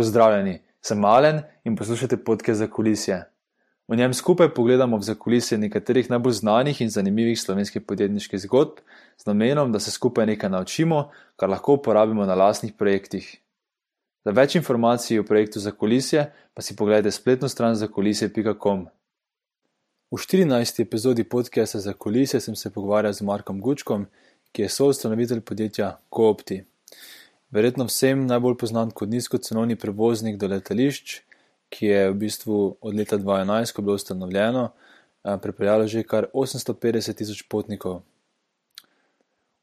Pozdravljeni, sem Malen in poslušate podke za kulisje. V njem skupaj pogledamo v zakulisje nekaterih najbolj znanih in zanimivih slovenskih podjetniških zgodb, z namenom, da se skupaj nekaj naučimo, kar lahko uporabimo na lastnih projektih. Za več informacij o projektu za kulisje pa si pogledajte spletno stran zakulisje.com. V 14. epizodi podcasta za kulisje sem se pogovarjal z Markom Gučkom, ki je soustanovitelj podjetja Coopti. Verjetno vsem najbolj znan kot nizkocenovni prevoznik do letališč, ki je v bistvu od leta 2011, ko je bilo ustanovljeno, pripeljalo že kar 850 tisoč potnikov.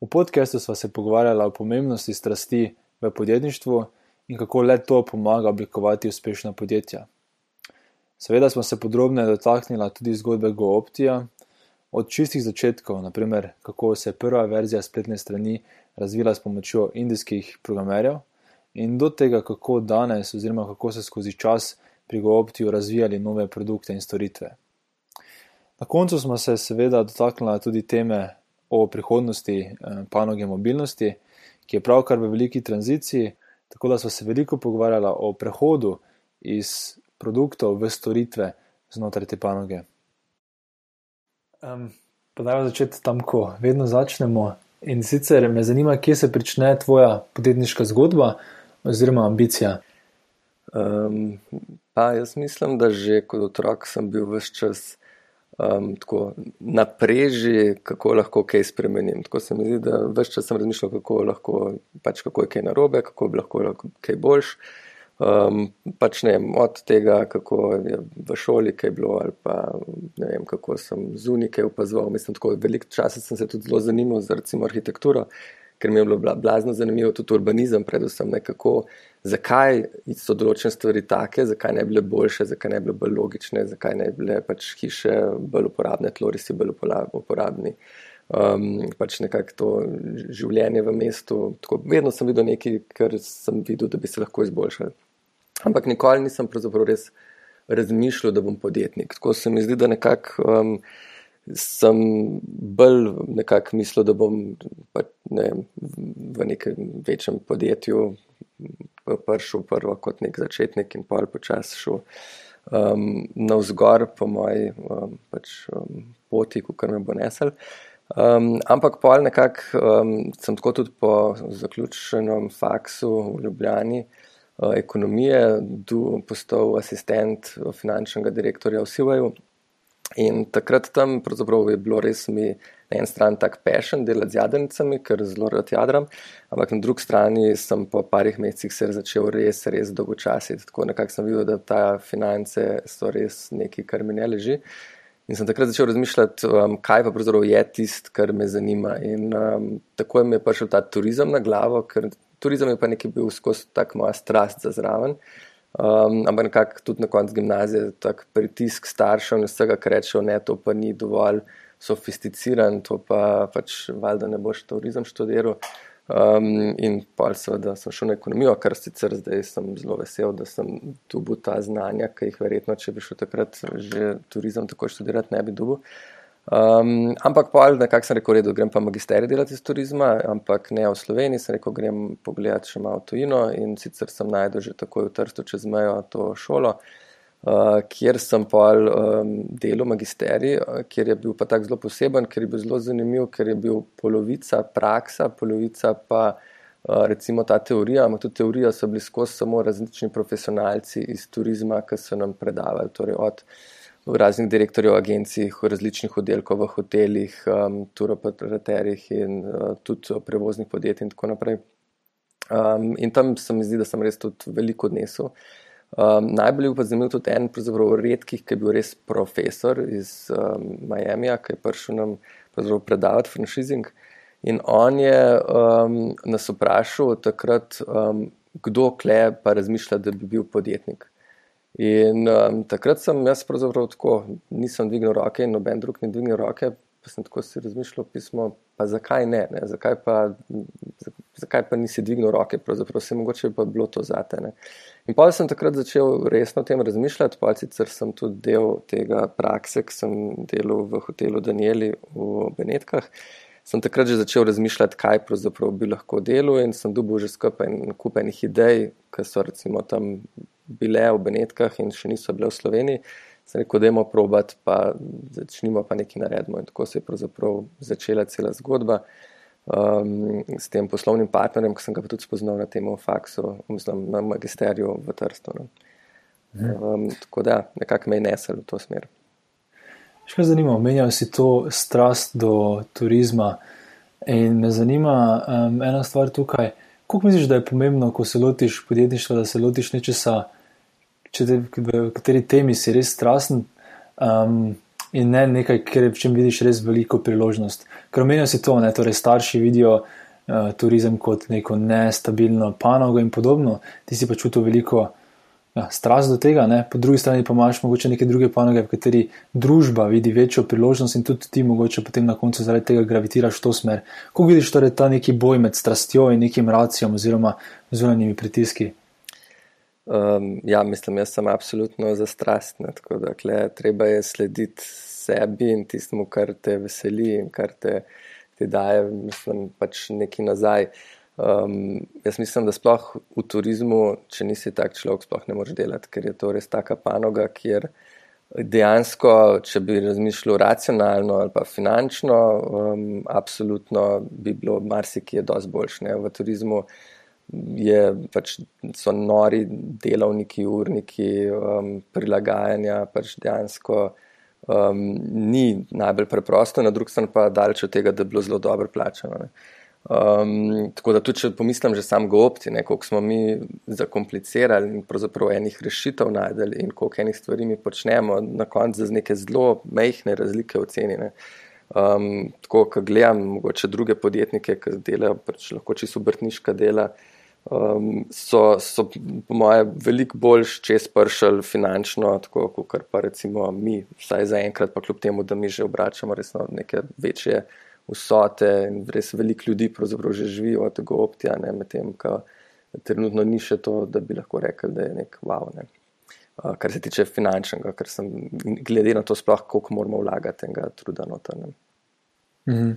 V podkastu sva se pogovarjala o pomembnosti strasti v podjetništvu in kako le to pomaga oblikovati uspešna podjetja. Seveda smo se podrobneje dotaknila tudi zgodbe GoOptija, od čistih začetkov, naprimer kako se je prva verzija spletne strani razvila s pomočjo indijskih programerjev, in do tega, kako danes, oziroma kako se skozi čas pri GoOptiju razvijali nove produkte in storitve. Na koncu smo se seveda dotaknili tudi teme o prihodnosti eh, panoge mobilnosti, ki je pravkar v veliki tranziciji, tako da smo se veliko pogovarjali o prehodu iz produktov v storitve znotraj te panoge. Um, Podajmo začeti tam, ko vedno začnemo. In sicer me zanima, kje se začne tvoja podjetniška zgodba oziroma ambicija. Um, pa jaz mislim, da že kot otrok sem bil vse čas um, tako napreži, kako lahko kaj spremenim. Tako se mi zdi, da vse čas sem razmišljal, kako, lahko, pač kako je kaj narobe, kako bi lahko, lahko kaj boljš. Um, pač ne vem, od tega, kako je v šoli kaj bilo, ali pa ne vem, kako sem zunaj kaj opazoval. Mislim, tako veliko časa sem se tudi zelo zanimal za recimo arhitekturo, ker mi je bilo blazno zanimivo tudi urbanizem, predvsem nekako, zakaj so določene stvari take, zakaj ne bi bile boljše, zakaj ne bi bile bolj logične, zakaj ne bi bile pač hiše bolj uporabne, tlorisi bolj uporabni. Um, pač nekako to življenje v mestu. Tako, vedno sem videl nekaj, kar sem videl, da bi se lahko izboljšali. Ampak nikoli nisem pravzaprav res razmišljal, da bom podjetnik. Tako se mi zdi, da nekako um, sem bolj nekako mislil, da bom pa, ne, v nekem večjem podjetju prišel prvo kot nek začetnik in pol počas šel um, na vzgor po moji um, pač, um, poti, kar me bo nesel. Um, ampak pol nekako um, sem tako tudi po zaključenem faksu v Ljubljani. Eh, ekonomije, tu postal asistent finančnega direktorja v Sivaju. In takrat tam je bilo res mi na eni strani tako pešen delati z jadrnicami, ker zelo rad jadram, ampak na drugi strani sem po parih mesecih se začel res, res dolgočasiti. Tako nekako sem videl, da ta finance so res nekaj, kar mi ne leži. In sem takrat začel razmišljati, um, kaj pa pravzaprav je tisto, kar me zanima. In um, tako je mi prišel ta turizem na glavo, ker turizem je pa nekaj bil skozi tako moja strast za zraven. Um, ampak nekako tudi na koncu gimnazije, tako pritisk staršev in vsega, kar rečejo, ne, to pa ni dovolj sofisticiran, to pa pač valjda ne boš turizem študiral. Um, in pa seveda sem šel na ekonomijo, kar sicer zdaj sem zelo vesel, da sem dobil ta znanja, ki jih verjetno, če bi šel takrat že turizem tako študirati, ne bi dobil. Um, ampak pa ali nekako sem rekel, da grem pa magisterij delati iz turizma, ampak ne v Sloveniji, sem rekel, grem pogledat še malo tujino in sicer sem najdel že takoj v Trstu čez mejo to šolo, uh, kjer sem pa um, delal magisterij, kjer je bil pa tak zelo poseben, ker je bil zelo zanimiv, ker je bil polovica praksa, polovica pa uh, recimo ta teorija, ampak tudi teorija so bili skozi samo različni profesionalci iz turizma, ki so nam predavali. Torej od, raznih direktorjev agencij, različnih oddelkov v hotelih, um, turoperaterjih in uh, tudi prevoznih podjetij in tako naprej. Um, in tam se mi zdi, da sem res tudi veliko odnesel. Um, najbolj pa zanimiv tudi en, redkih, ki je bil res profesor iz um, Miami, ki je prišel nam predavati franšizing. In on je um, nas vprašal takrat, um, kdo kle pa razmišlja, da bi bil podjetnik. In um, takrat sem jaz pravzaprav tako, nisem dvignil roke in noben drug ni dvignil roke, pa sem tako si razmišljal pismo, pa zakaj ne, ne? Zakaj, pa, zakaj pa nisi dvignil roke, pravzaprav se mogoče pa bilo to zate. Ne? In pa sem takrat začel resno o tem razmišljati, pa sicer sem tudi del tega prakse, ki sem delal v hotelu Danieli v Benetkah. sem takrat že začel razmišljati, kaj pravzaprav bi lahko delal in sem dobil že skupaj kupenih idej, ki so recimo tam bile v Benetkah in še niso bile v Sloveniji. Sem rekel, da je moramo probati, pa začnimo pa nekaj narediti. In tako se je pravzaprav začela cela zgodba um, s tem poslovnim partnerjem, ki sem ga tudi spoznal na tem faksu, mislim, na magisteriju v Trstu. No. Um, tako da, nekako me je nesel v to smer. Še me zanima, omenjal si to strast do turizma. In me zanima um, ena stvar tukaj. Kako misliš, da je pomembno, ko se lotiš podjetništva, da se lotiš nečesa, če te, v kateri temi si res strasten um, in ne nekaj, kjer v čem vidiš res veliko priložnost. Ker omenjajo si to, ne, torej starši vidijo uh, turizem kot neko nestabilno panogo in podobno, ti si pa čutil veliko ja, strast do tega, ne? po drugi strani pa imaš morda neke druge panoge, v kateri družba vidi večjo priložnost in tudi ti mogoče potem na koncu zaradi tega gravitiraš v to smer. Kako vidiš torej ta neki boj med strastjo in nekim racijom oziroma zunanjimi pritiski? Um, ja, mislim, jaz sem absolutno za strast. Tako da kle, treba je slediti sebi in tistemu, kar te veseli in kar te, te daje, mislim, pač nekaj nazaj. Uh, Um, jaz mislim, da sploh v turizmu, če nisi tak človek, sploh ne moreš delati, ker je to res taka panoga, kjer dejansko, če bi razmišljal racionalno ali pa finančno, um, absolutno bi bilo marsikje dosti boljše. V turizmu je, pač, so nori delovniki, urniki, um, prilagajanja, pač dejansko um, ni najbolj preprosto, na drugi strani pa daleč od tega, da bi bilo zelo dobro plačano. Ne. Um, tako da tudi, če pomislim že sam GoOpti, koliko smo mi zakomplicirali in pravzaprav enih rešitev najdeli in koliko enih stvari mi počnemo, na koncu z neke zelo mehne razlike v ceni. Ne. Um, tako, ko gledam mogoče druge podjetnike, ki delajo pač lahko čisto obrtniška dela, um, so, so po moje veliko bolj čez pršali finančno, tako kot pa recimo mi, vsaj za enkrat, pa kljub temu, da mi že obračamo resno neke večje vsote in res veliko ljudi pravzaprav že živi od tega optija, medtem ko trenutno ni še to, da bi lahko rekel, da je nek wow. Ne. Uh, kar se tiče finančnega, ker sem glede na to sploh, koliko moramo vlagati tega truda noter. Mm -hmm.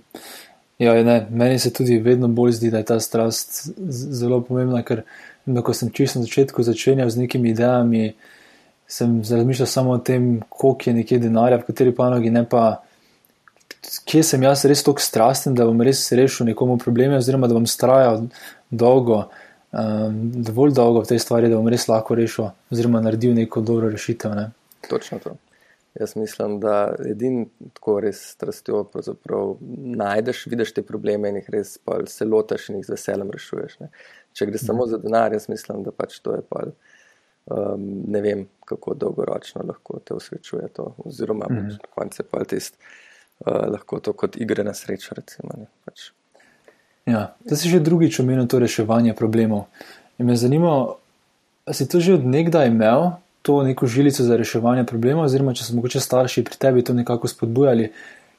Ja, ne, meni se tudi vedno bolj zdi, da je ta strast zelo pomembna, ker no, ko sem čisto na začetku začenjal z nekimi idejami, sem razmišljal samo o tem, koliko je nekje denarja, v kateri panogi, ne pa kje sem jaz res tako strasten, da bom res rešil nekomu probleme, oziroma da bom strajal dolgo, um, dovolj dolgo v tej stvari, da bom res lahko rešil, oziroma naredil neko dobro rešitev. Ne. Točno to. Jaz mislim, da edini tako res strastjo najdeš, vidiš te probleme in jih res se lotaš in jih z veseljem rešuješ. Ne. Če gre samo za denar, jaz mislim, da pač to je pa. Um, ne vem, kako dolgoročno lahko te usrečuje to, oziroma mm -hmm. na koncu je pa tisti uh, lahko to kot igre na srečo. Recimo, pač. Ja, to si že drugič omenil, to reševanje problemov. In me zanima, si to že od nekdaj imel, to neko žilico za reševanje problemov, oziroma če so mogoče starši pri tebi to nekako spodbujali.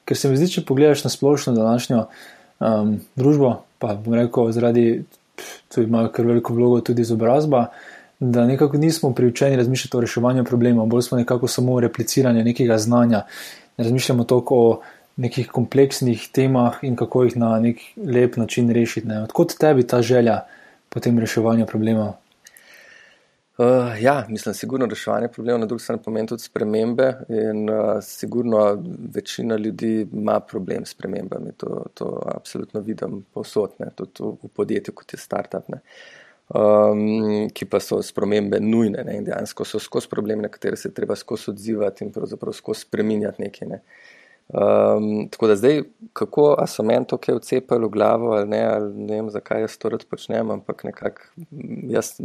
Ker se mi zdi, če pogledaš na splošno današnjo um, družbo, pa bom rekel, zaradi tega imajo kar veliko vlogo tudi izobrazba. Da nekako nismo priučeni razmišljati o reševanju problemov, bolj smo nekako samo repliciranje nekega znanja ne razmišljamo toliko o nekih kompleksnih temah in kako jih na nek lep način rešiti. Ne. Odkot tebi ta želja po tem reševanju problemov? Uh, ja, mislim, sigurno reševanje problemov na drugi strani pomeni tudi spremembe in uh, sigurno večina ljudi ima problem s spremembami. To, to absolutno vidim povsod, tudi v, v podjetju, kot je startup. Um, ki pa so spremembe nujne ne, in dejansko so skozi probleme, na katere se treba skozi odzivati in pravzaprav skozi spreminjati nekaj. Ne. Um, tako da zdaj, kako so meni to kaj vcepili v glavo ali ne, ali ne vem, zakaj jaz to rad počnem, ampak nekako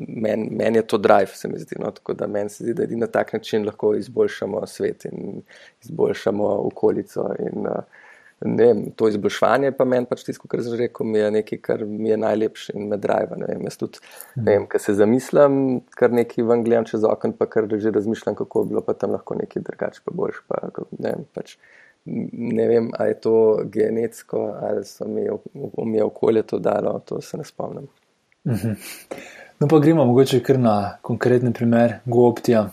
meni men je to drive, se mi zdi. No, tako da meni se zdi, da na tak način lahko izboljšamo svet in izboljšamo okolico. In, uh, vem, to izboljšanje pa meni pač tisto, kar sem rekel, mi je nekaj, kar mi je najlepše in me drive. Vem, jaz tudi, vem, kar se zamislim, kar nekaj ven gledam čez okno, pa kar že razmišljam, kako bi bilo pa tam lahko nekaj drugače, pa boljš. Pa, ne vem, pač, ne vem, ali je to genetsko, ali so mi, mi je okolje to dalo, to se ne spomnim. Mhm. No, pa gremo mogoče kar na konkretni primer GoOptija,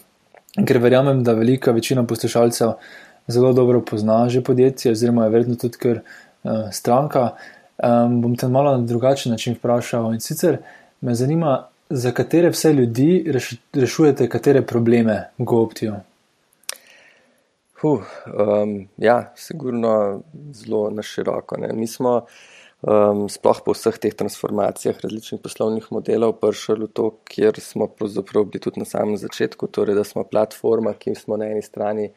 ker verjamem, da velika večina poslušalcev zelo dobro pozna že podjetje, oziroma je verjetno tudi kar uh, stranka. Um, bom te malo na drugačen način vprašal. In sicer me zanima, za katere vse ljudi reš, rešujete, katere probleme GoOptijo? Huh, um, ja, sigurno zelo na široko. Ne. Mi smo um, sploh po vseh teh transformacijah različnih poslovnih modelov prišli v to, kjer smo pravzaprav bili tudi na samem začetku, torej da smo platforma, ki smo na eni strani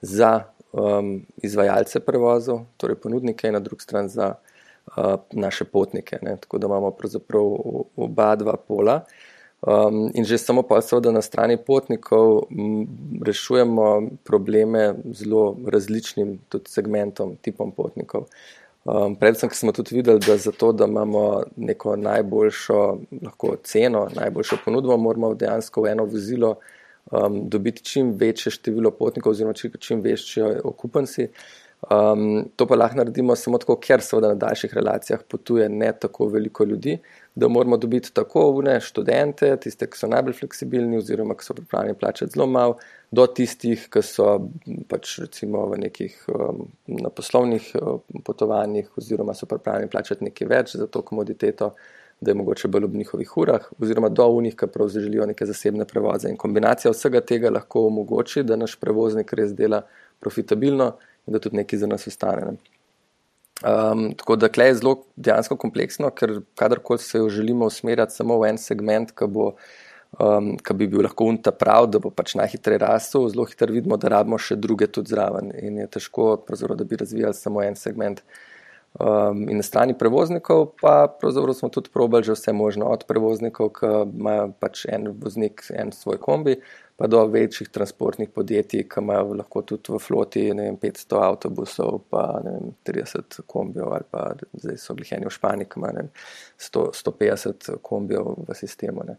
za um, izvajalce prevozov, torej ponudnike, in na drugi strani za uh, naše potnike. Ne. Tako da imamo pravzaprav oba dva pola. Um, in že samo pa seveda na strani potnikov m, rešujemo probleme zelo različnim tudi segmentom, tipom potnikov. Um, predvsem, ker smo tudi videli, da zato, da imamo neko najboljšo lahko ceno, najboljšo ponudbo, moramo dejansko v eno vozilo um, dobiti čim večje število potnikov oziroma čim večje okupanci. Um, to pa lahko naredimo samo tako, ker seveda na daljših relacijah potuje ne tako veliko ljudi, da moramo dobiti tako vne študente, tiste, ki so najbolj fleksibilni oziroma ki so pripravljeni plačati zelo malo, do tistih, ki so pač recimo v nekih um, na poslovnih um, potovanjih oziroma so pripravljeni plačati nekaj več za to komoditeto, da je mogoče bolj ob njihovih urah oziroma do unih, ki prav želijo neke zasebne prevoze. In kombinacija vsega tega lahko omogoči, da naš prevoznik res dela profitabilno in da tudi nekaj za nas ostane. Ne. Um, tako da je zelo dejansko kompleksno, ker kadarkoli se jo želimo usmerjati samo v en segment, ki bo. Um, ki bi bil lahko unta prav, da bo pač najhitreje rastel, zelo hitro vidimo, da rabimo še druge tudi zraven. In je težko, da bi razvijali samo en segment. Um, in na strani prevoznikov, pa smo tudi probali že vse možno, od prevoznikov, ki imajo pač en voznik, en svoj kombi, pa do večjih transportnih podjetij, ki imajo lahko tudi v floti vem, 500 avtobusov, pa vem, 30 kombijev, ali pa zdaj so bili eni v Španiji, ki imajo 100, 150 kombijev v sistemu. Ne.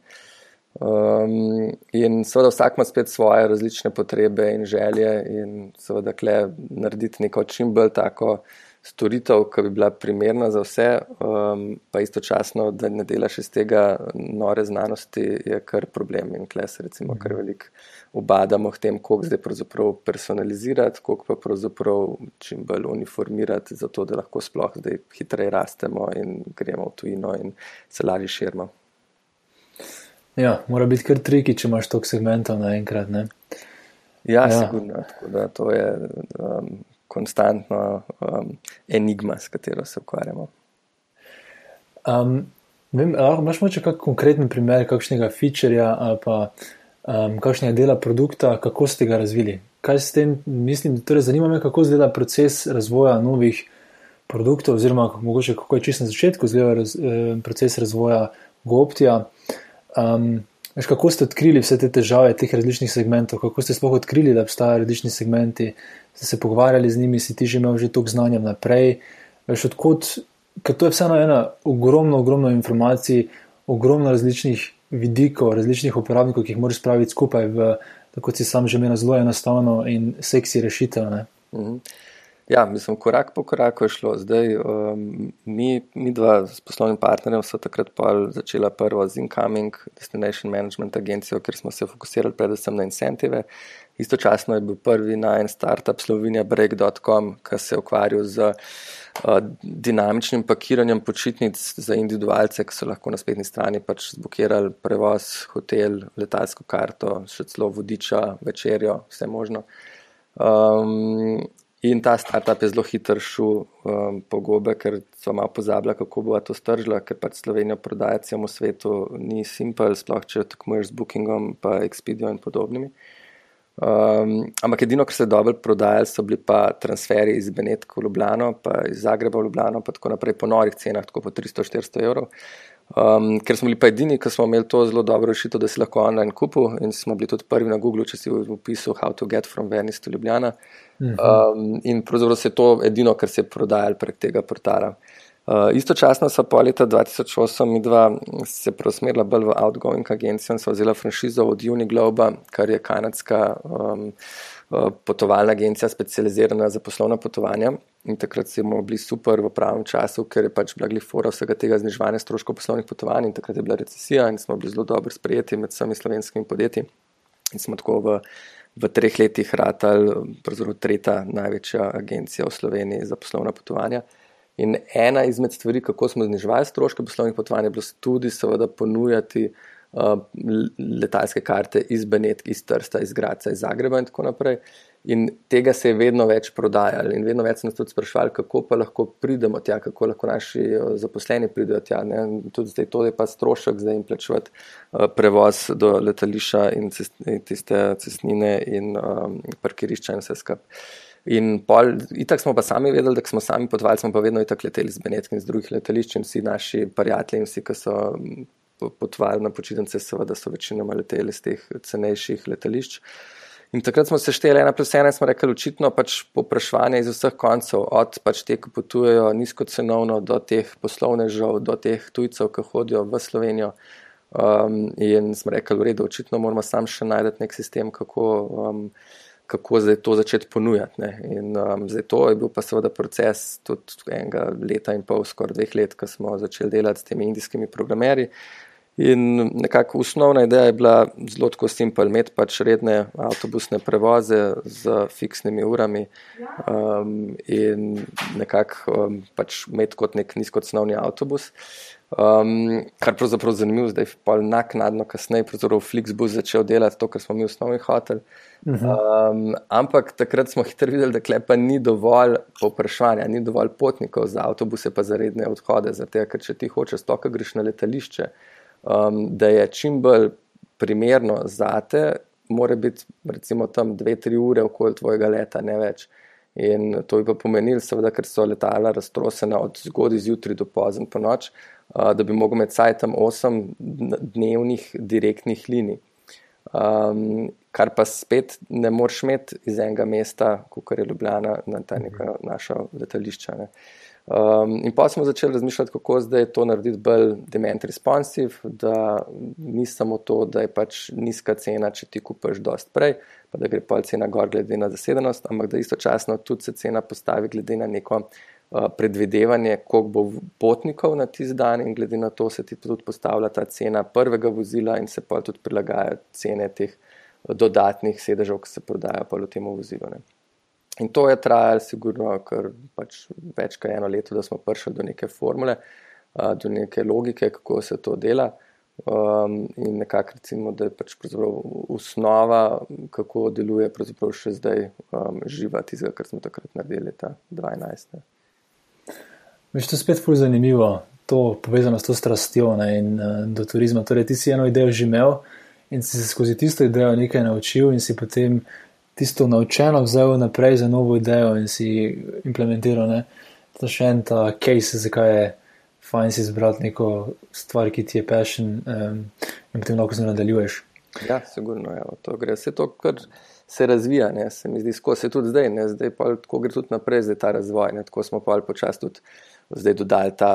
Um, in seveda vsak ima spet svoje različne potrebe in želje, in seveda kle narediti neko čim bolj tako storitev, ki bi bila primerna za vse, um, pa istočasno, da ne delaš iz tega nore znanosti, je kar problem. In kle se recimo kar veliko obadamo v tem, koliko zdaj pravzaprav personalizirati, koliko pa pravzaprav čim bolj uniformirati, zato da lahko sploh zdaj hitreje rastemo in gremo v tujino in se lažje širimo. Ja, mora biti kar triki, če imaš toliko segmentov naenkrat. Ja, ja, sigurno. To je um, konstantno um, enigma, s katero se ukvarjamo. Um, vem, imaš morda kakšen konkreten primer, kakšnega featureja ali pa um, kakšnega dela produkta, kako ste ga razvili? Kaj s tem mislim? Torej, zanima me, kako izgleda proces razvoja novih produktov, oziroma mogoče kako je čisto na začetku izgledal raz, eh, proces razvoja GoOptija. Um, veš, kako ste odkrili vse te težave teh različnih segmentov, kako ste sploh odkrili, da obstajajo različni segmenti, ste se pogovarjali z njimi, si ti že imel že toliko znanja naprej. Veš, odkot, ker to je vseeno ena ogromna, ogromna informacij, ogromno različnih vidikov, različnih uporabnikov, ki jih moraš spraviti skupaj v, tako si sam že imel, zelo enostavno in seksi rešitev. Mhm. Ja, mislim, korak po koraku je šlo. Zdaj, um, mi, mi dva s poslovnim partnerjem smo takrat začela prvo z Incoming Destination Management agencijo, ker smo se fokusirali predvsem na incentive. Istočasno je bil prvi najen startup Slovenija Break.com, ki se je ukvarjal z uh, dinamičnim pakiranjem počitnic za individualce, ki so lahko na spletni strani pač zbukirali prevoz, hotel, letalsko karto, še celo vodiča, večerjo, vse možno. Um, In ta startup je zelo hitro šel um, po gobe, ker so malo pozabili, kako bo to stržila, ker pač Slovenijo prodajati celemu svetu ni simpel, sploh če tekmuješ z Bookingom, pa Expedio in podobnimi. Um, ampak edino, kar se je dobro prodajalo, so bili pa transferi iz Benetka v Ljubljano, pa iz Zagreba v Ljubljano, pa tako naprej po norih cenah, tako po 300-400 evrov. Um, ker smo bili pa edini, ki smo imeli to zelo dobro rešitev, da si lahko online kupil in smo bili tudi prvi na Google, če si v opisu How to get from Venice to Ljubljana. Um, in pravzaprav se je to edino, kar se je prodajalo prek tega portala. Uh, istočasno so pa leta 2008 mi dva se preusmerila bolj v outgoing agencijo in so vzela franšizo od Unigloba, kar je kanadska um, potovalna agencija specializirana za poslovna potovanja. In takrat smo bili super v pravem času, ker je pač bila glifora vsega tega zniževanja stroškov poslovnih potovanj in takrat je bila recesija in smo bili zelo dobro sprejeti med vsemi slovenskimi podjetji. In smo tako v, v treh letih ratali, pravzaprav tretja največja agencija v Sloveniji za poslovna potovanja. In ena izmed stvari, kako smo zniževali stroške poslovnih potovanj, je bilo tudi, seveda, ponujati uh, letalske karte iz Benetk, iz Trsta, iz Graca, iz Zagreba in tako naprej. In tega se je vedno več prodajalo, in vedno več nas tudi sprašvali, kako pa lahko pridemo tja, kako lahko naši zaposleni pridejo tja. Ne? Tudi zdaj to je pa strošek, zdaj jim plačevati uh, prevoz do letališča in, in tiste cestnine in um, parkirišča in vse skupaj. In pol, itak smo pa sami vedeli, da smo sami potovali, smo pa vedno itak leteli z Benetkin, z drugih letališč in vsi naši prijatelji in vsi, ki so potovali na počitnice, seveda so večinoma leteli z teh cenejših letališč. In takrat smo se šteli ena plus ena in smo rekli, očitno pač popraševanje iz vseh koncev, od pač te, ki potujejo nizkocenovno, do teh poslovnežev, do teh tujcev, ki hodijo v Slovenijo. Um, in smo rekli, v redu, očitno moramo sam še najti nek sistem, kako, um, kako zdaj to začeti ponujati. Ne. In um, zdaj to je bil pa seveda proces tudi enega leta in pol, skoraj dveh let, ko smo začeli delati s temi indijskimi programerji. In nekako osnovna ideja je bila zelo tako simpel, imeti pač redne avtobusne prevoze z fiksnimi urami um, in nekako um, pač imeti kot nek nizkocnovni avtobus. Um, kar pravzaprav zanimivo, zdaj pa naknadno kasneje, pravzaprav Flixbus začel delati to, kar smo mi v osnovi hoteli. Um, ampak takrat smo hitro videli, da klepa ni dovolj povpraševanja, ni dovolj potnikov za avtobuse, pa za redne odhode, zato ker če ti hočeš to, kar greš na letališče um, da je čim bolj primerno za te, mora biti recimo tam dve, tri ure okoli tvojega leta, ne več. In to bi pa pomenilo, seveda, ker so letala raztrosena od zgodaj zjutraj do pozem po noč, uh, da bi mogel imeti saj tam osem dnevnih direktnih linij. Um, kar pa spet ne moreš imeti iz enega mesta, kot je Ljubljana, na ta neka naša letališča. Ne. Uh, Um, in pa smo začeli razmišljati, kako zdaj to narediti bolj dement responsive, da ni samo to, da je pač nizka cena, če ti kupaš dost prej, pa da gre pa cena gor glede na zasedenost, ampak da istočasno tudi se cena postavi glede na neko uh, predvidevanje, koliko bo potnikov na tisti dan in glede na to se ti tudi postavlja ta cena prvega vozila in se pa tudi prilagaja cene teh dodatnih sedežev, ki se prodajajo pa v tem vozilu. Ne. In to je trajalo, sigurno, kar pač več kot eno leto, da smo prišli do neke formule, do neke logike, kako se to dela. Um, in nekako recimo, da je pač osnova, kako deluje še zdaj um, živa tistega, kar smo takrat naredili, ta 12. Veš, to je spet fully zanimivo, to povezano s to strastjo ne, in uh, do turizma. Torej, ti si eno idejo že imel in si se skozi tisto idejo nekaj naučil in si potem tisto naučeno vzel naprej za novo idejo in si implementiral. Ne? To je še en ta case, zakaj je fajn si izbrati neko stvar, ki ti je passion um, in potem lahko z njo nadaljuješ. Ja, sigurno je. To gre vse to, kar se razvija, ne? se mi zdi, skozi tudi zdaj, ne? zdaj pa tako gre tudi naprej, zdaj ta razvoj. Ne? Tako smo pa počasi tudi zdaj dodali ta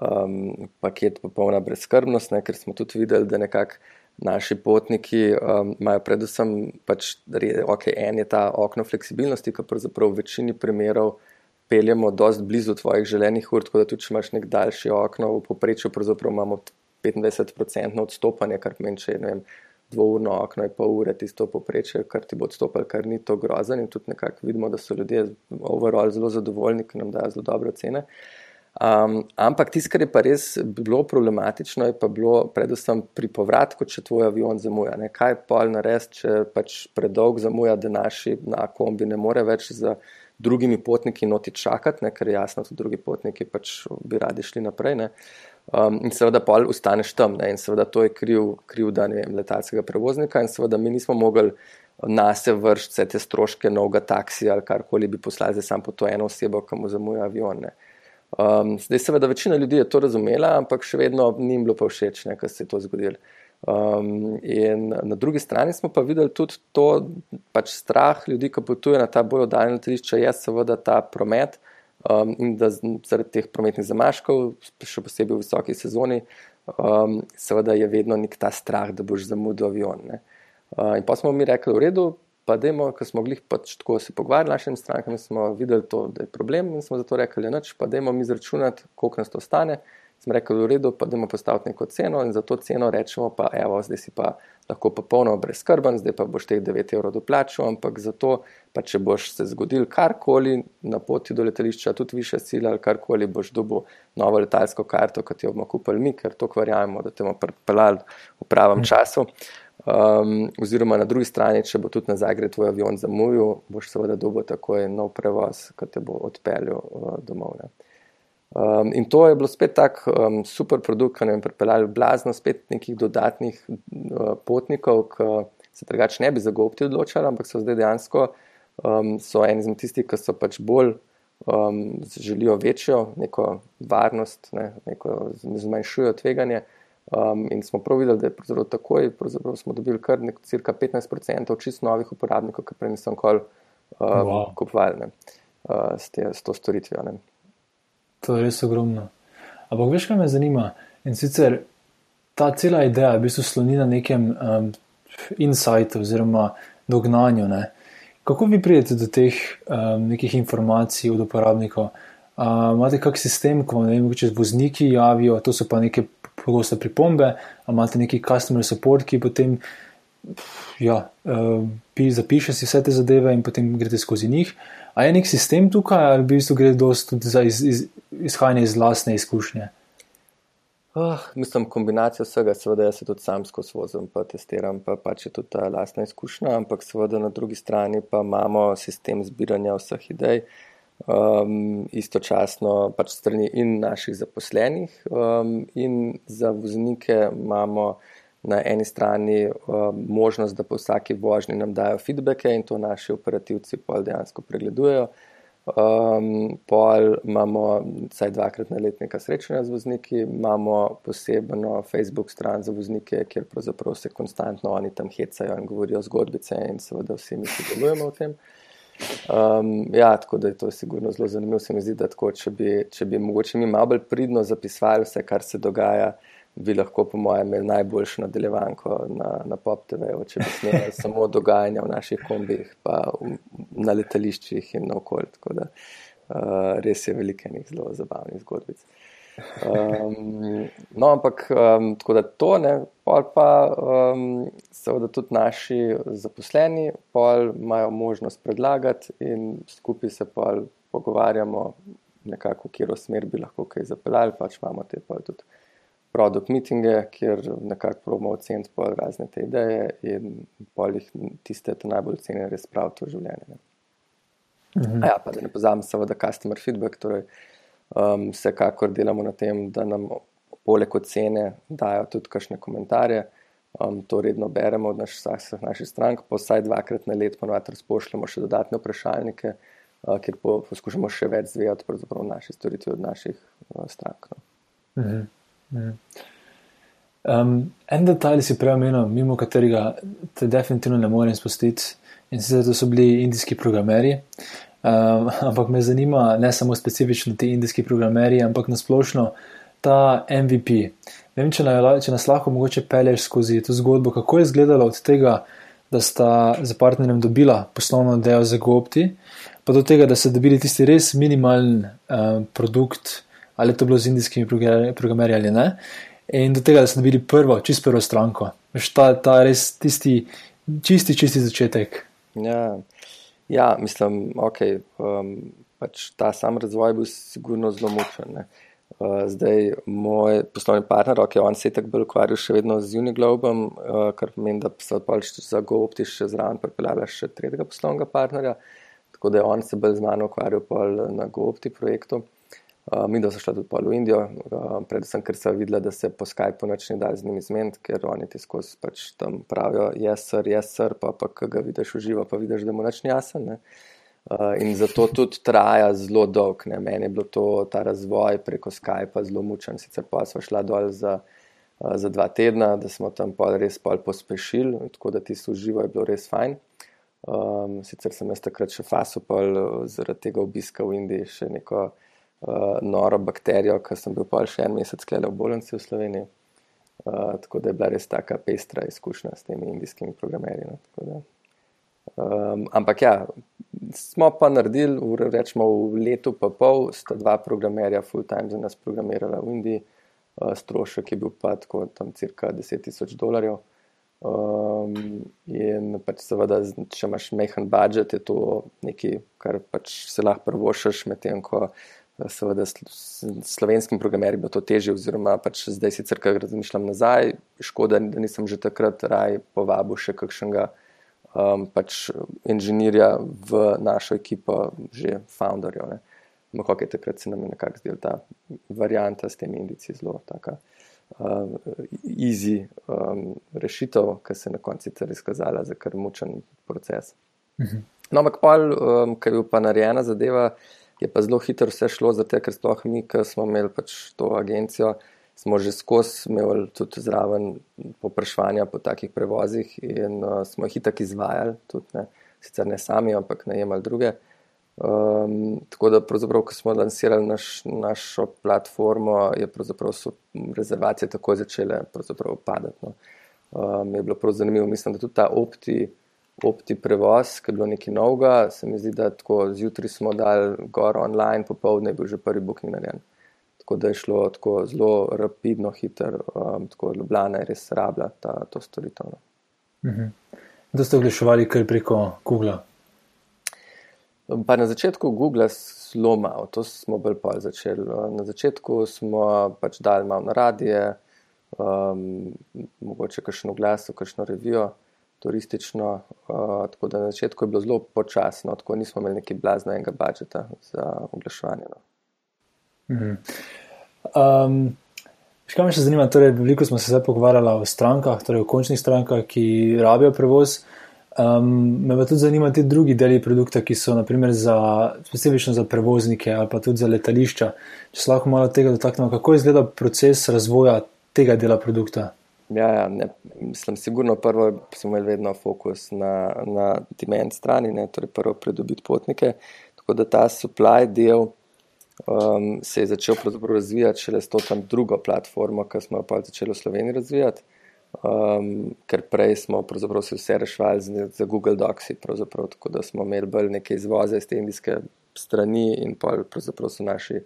um, paket popolna brezkrbnost, ne? ker smo tudi videli, da nekako naši potniki um, imajo predvsem, pač, okay, en je ta okno fleksibilnosti, ki pravzaprav v večini primerov peljemo dosti blizu tvojih želenih ur, tako da tudi če imaš nek daljši okno, v poprečju imamo 25% odstopanje, kar pomeni, če je dvourno okno, je pol ure tisto poprečje, kar ti bo odstopalo, kar ni to grozen in tudi nekako vidimo, da so ljudje overall zelo zadovoljni, ker nam dajo zelo dobre cene. Uh, Um, ampak tisto, kar je pa res bilo problematično, je pa bilo predvsem pri povratku, če tvoj avion zamuja. Ne? Kaj pa narediti, če pač predolg zamuja, da naši na kombi ne more več z drugimi potniki noti čakati, ne? ker je jasno, da drugi potniki pač bi radi šli naprej. Um, in seveda pa ostaneš tam ne? in seveda to je kriv, kriv da ne vem, letalskega prevoznika in seveda mi nismo mogli. Na se vršiti vse te stroške novega taksija ali karkoli bi poslali za samo to eno osebo, ki mu zamuja avion. Ne. Um, zdaj, seveda, večina ljudi je to razumela, ampak še vedno ni jim bilo pa všeč, da se je to zgodilo. Um, in na drugi strani smo pa videli tudi to, pač strah ljudi, ki potujejo na ta bolj oddaljena letališča, je seveda ta promet um, in da zaradi teh prometnih zamaškov, še posebej v visoki sezoni, um, seveda je vedno nek ta strah, da boš zamudil avion. Uh, in pa smo mi rekli, v redu, pa demo, ker smo jih pač tako se pogovarjali s našimi strankami, smo videli, to, da je problem in smo zato rekli, noč, pa demo mi izračunati, koliko nas to stane. Sem rekel, v redu, pa idemo postaviti neko ceno in za to ceno rečemo, pa evo, zdaj si pa lahko popolnoma brezkrben, zdaj pa boš teh 9 evrov doplačal, ampak za to, pa če boš se zgodil karkoli na poti do letališča, tudi više sile ali karkoli, boš dobil novo letalsko karto, kot jo bomo kupili mi, ker to kvarjamo, da te bomo pripeljali v pravem mm. času. Um, oziroma, na drugi strani, če bo tudi na Zagreb tvoj avion zamujal, boš seveda dobil takoj nov prevoz, ki te bo odpeljal uh, domov. Ne. Um, in to je bilo spet tako um, super produkt, ki nam je pripeljal blazno spet nekih dodatnih uh, potnikov, ki se drugače ne bi za gobti odločali, ampak so zdaj dejansko um, so eni izmed tistih, ki so pač bolj um, želijo večjo neko varnost, ne, neko zmanjšujo tveganje. Um, in smo prav videli, da je pravzaprav takoj, pravzaprav smo dobili kar nek cirka 15% čist novih uporabnikov, ki prej nisem kol um, wow. kupovali uh, s, s to storitvijo. Ne. To je res ogromno. Ampak veš, kaj me zanima? In sicer ta cela ideja v bistvu sloni na nekem um, insightu oziroma dognanju. Ne. Kako vi pridete do teh um, nekih informacij od uporabnikov? Uh, imate kak sistem, ko vam ne vem, če vozniki javijo, to so pa neke pogoste pripombe, imate neki customer support, ki potem ja, uh, zapiše si vse te zadeve in potem greste skozi njih. A je nek sistem tukaj, ali v bistvu gre tudi za iz, iz, izhajanje iz lastne izkušnje? Oh, mislim, kombinacija vsega, seveda, jaz se tudi sam skozi vozim, pa testiram, pa pač je tudi ta lastna izkušnja, ampak seveda na drugi strani pa imamo sistem zbiranja vseh idej. Uh, um, istočasno pač strani in naših zaposlenih, um, in za voznike imamo na eni strani um, možnost, da po vsaki vožnji nam dajo feedbacke in to naši operativci pol dejansko pregledujejo. Um, pol imamo vsaj dvakrat na let neka srečanja z vozniki, imamo posebno Facebook stran za voznike, kjer pravzaprav se konstantno oni tam hecajo in govorijo zgodbice in seveda vsi mi sodelujemo v tem. Um, ja, tako da je to sigurno zelo zanimivo. Se mi zdi, da tako, če, bi, če bi mogoče mi malo bolj pridno zapisvali vse, kar se dogaja, bi lahko, po mojem, imeli najboljšo nadaljevanko na, na Pop TV, če bi snimali samo dogajanja v naših kombih, pa v, na letališčih in na okolju. Tako da uh, res je veliko enih zelo zabavnih zgodbic. Um, no, ampak um, tako da to ne, pol pa um, seveda tudi naši zaposleni, pol imajo možnost predlagati in skupaj se pol pogovarjamo, nekako, v katero smer bi lahko kaj zapeljali. Pač imamo te pol tudi produkt meetinge, kjer nekako probamo oceniti pol razne te ideje in pol jih tiste najbolj cenjene res praviti v življenju. Mhm. Ja, pa da ne pozamem seveda customer feedback. Torej, Um, vsekakor delamo na tem, da nam poleg ocene dajo tudi kakšne komentarje. Um, to redno beremo od naš, vseh naših strank, pa vsaj dvakrat na let ponovadi razpošljamo še dodatne vprašalnike, uh, kjer po, poskušamo še več zvedeti o naši storitvi od naših uh, strank. No. Uh -huh. Uh -huh. Um, en detalj si prej omenil, mimo katerega te definitivno ne morem spustiti, in sicer to so bili indijski programeri. Um, ampak me zanima ne samo specifično ti indijski programeri, ampak nasplošno ta MVP. Ne vem, če, na, če nas lahko mogoče pelješ skozi to zgodbo, kako je izgledalo od tega, da sta za partnerjem dobila poslovno delo za GOPTI, pa do tega, da so dobili tisti res minimalen um, produkt, ali to bilo z indijskimi programerji ali ne, in do tega, da so dobili prvo, čist prvo stranko. Veš, ta, ta res tisti čisti, čisti začetek. Ja. Ja, mislim, da okay, um, pač ta sam razvoj je bil sigurno zelo mučen. Uh, zdaj, moj poslovni partner, ki okay, se je tako bolj ukvarjal še vedno z Uniglobom, uh, kar pomeni, da so pač za GoOpti še zraven pripeljali še tretjega poslovnega partnerja, tako da je on se bolj z mano ukvarjal na GoOpti projektu. Mi, da so šli tudi v Indijo, uh, predvsem, ker so videli, da se po Skypeu noč ne da z njimi zmeniti, ker oni ti skozi pač tam pravijo, jaz ser, jaz ser, pa pa ki ga vidiš v živo, pa vidiš, da mu noč ni jasen. Uh, in zato tudi traja zelo dolg. Ne. Meni je bilo to, ta razvoj preko Skypa zelo mučen. Sicer pa smo šli dol za, za dva tedna, da smo tam pol res pol pospešili, tako da ti so živo je bilo res fajn. Um, sicer sem jaz takrat še fasupal zaradi tega obiska v Indiji še neko uh, noro bakterijo, ki sem bil pa še en mesec sklepal v bolnici v Sloveniji. Uh, tako da je bila res taka pestra izkušnja s temi indijskimi programerji. No, um, ampak ja, smo pa naredili, v, rečemo v letu pa pol, sta dva programerja full time za nas programirala v Indiji. uh, strošek je bil pa tako tam cirka 10 tisoč dolarjev. Um, in pač seveda, če imaš mehen budžet, je to nekaj, kar pač se lahko prvošaš, medtem ko seveda slovenskim programerjem bo to težje, oziroma pač zdaj sicer, kar razmišljam nazaj, škoda, da nisem že takrat raj povabil še kakšnega um, pač inženirja v našo ekipo, že founderjev. Ampak, okay, takrat se nam je nekako zdela ta varianta s temi indici zelo taka uh, easy um, rešitev, ki se je na koncu tudi izkazala za kar mučen proces. Mhm. No, ampak pol, um, ki je bil pa narejena zadeva, je pa zelo hitro vse šlo, zato ker sploh mi, ki smo imeli pač to agencijo, smo že skozi imeli tudi zraven popraševanja po takih prevozih in uh, smo jih itak izvajali, tudi ne, sicer ne sami, ampak najemali druge. Um, tako da, ko smo lansirali naš, našo platformo, je so rezervacije tako začele padati. No. Um, je bilo prav zanimivo, mislim, da tudi ta opti, opti prevoz, ki je bilo nekaj novega, se mi zdi, da tako zjutraj smo dali gor online, popoldne je bil že prvi booking narejen. Tako da je šlo tako zelo rapidno, hitro, um, tako Ljubljana je res rabila ta, to storitev. No. Mhm. Da ste oglaševali kar preko Google. Pa na začetku Google zelo malo, to smo bolj pa začeli. Na začetku smo pač dali malo na radije, um, mogoče kakšno glas, kakšno revijo, turistično. Uh, tako da na začetku je bilo zelo počasno, tako nismo imeli neki blaznega budžeta za oglaševanje. No. Mhm. Um, kaj me še zanima, torej, veliko smo se zdaj pogovarjali o strankah, torej o končnih strankah, ki rabijo prevoz. Um, me pa tudi zanimajo ti drugi deli produkta, ki so naprimer za, specifično za prevoznike ali pa tudi za letališča. Če se lahko malo tega dotaknemo, kako izgleda proces razvoja tega dela produkta? Ja, ja ne, mislim, sigurno prvo smo imeli vedno fokus na, na demand strani, ne, torej prvo pridobiti potnike. Tako da ta supply del um, se je začel razvijati šele s to tam drugo platformo, ki smo jo pa začeli v Sloveniji razvijati um, ker prej smo se vse rešvali z, z Google Docsi, tako da smo imeli bolj neke izvoze iz te indijske strani in pa so naši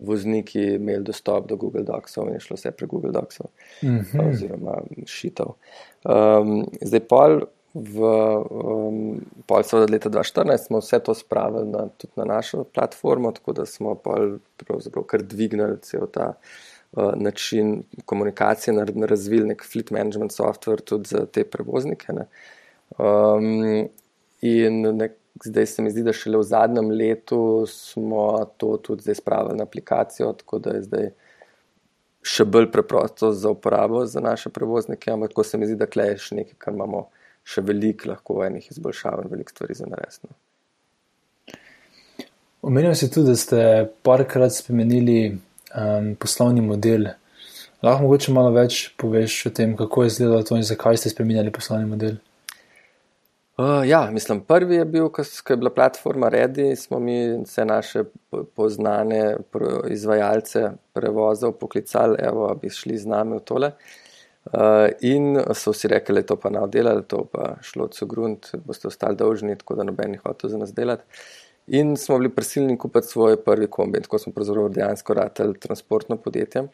vozniki imeli dostop do Google Docsov in je šlo vse prek Google Docsov mm -hmm. oziroma šitev. Um, zdaj pol. V um, pol seveda leta 2014 smo vse to spravili na, tudi na našo platformo, tako da smo pol pravzaprav kar dvignili cel ta uh, način komunikacije, razvili nek fleet management software tudi za te prevoznike. Um, in nek, zdaj se mi zdi, da šele v zadnjem letu smo to tudi zdaj spravili na aplikacijo, tako da je zdaj še bolj preprosto za uporabo za naše prevoznike, ampak tako se mi zdi, da kleješ nekaj, kar imamo še veliko, lahko enih izboljšav in veliko stvari za naresno. Omenil si tudi, da ste parkrat spremenili um, poslovni model. Lahko mogoče malo več poveš o tem, kako je izgledalo to in zakaj ste spremenili poslovni model. Uh, ja, mislim, prvi je bil, ko je bila platforma Redi, smo mi vse naše poznane izvajalce prevozov poklicali, evo, bi šli z nami v tole. Uh, in so vsi rekli, da je to pa nav delali, to pa šlo od Sogrunt, boste ostali dolžni, tako da noben jih hoče za nas delati. In smo bili prisiljeni kupiti svoj prvi kombi, tako smo pravzaprav dejansko rateli transportno podjetje.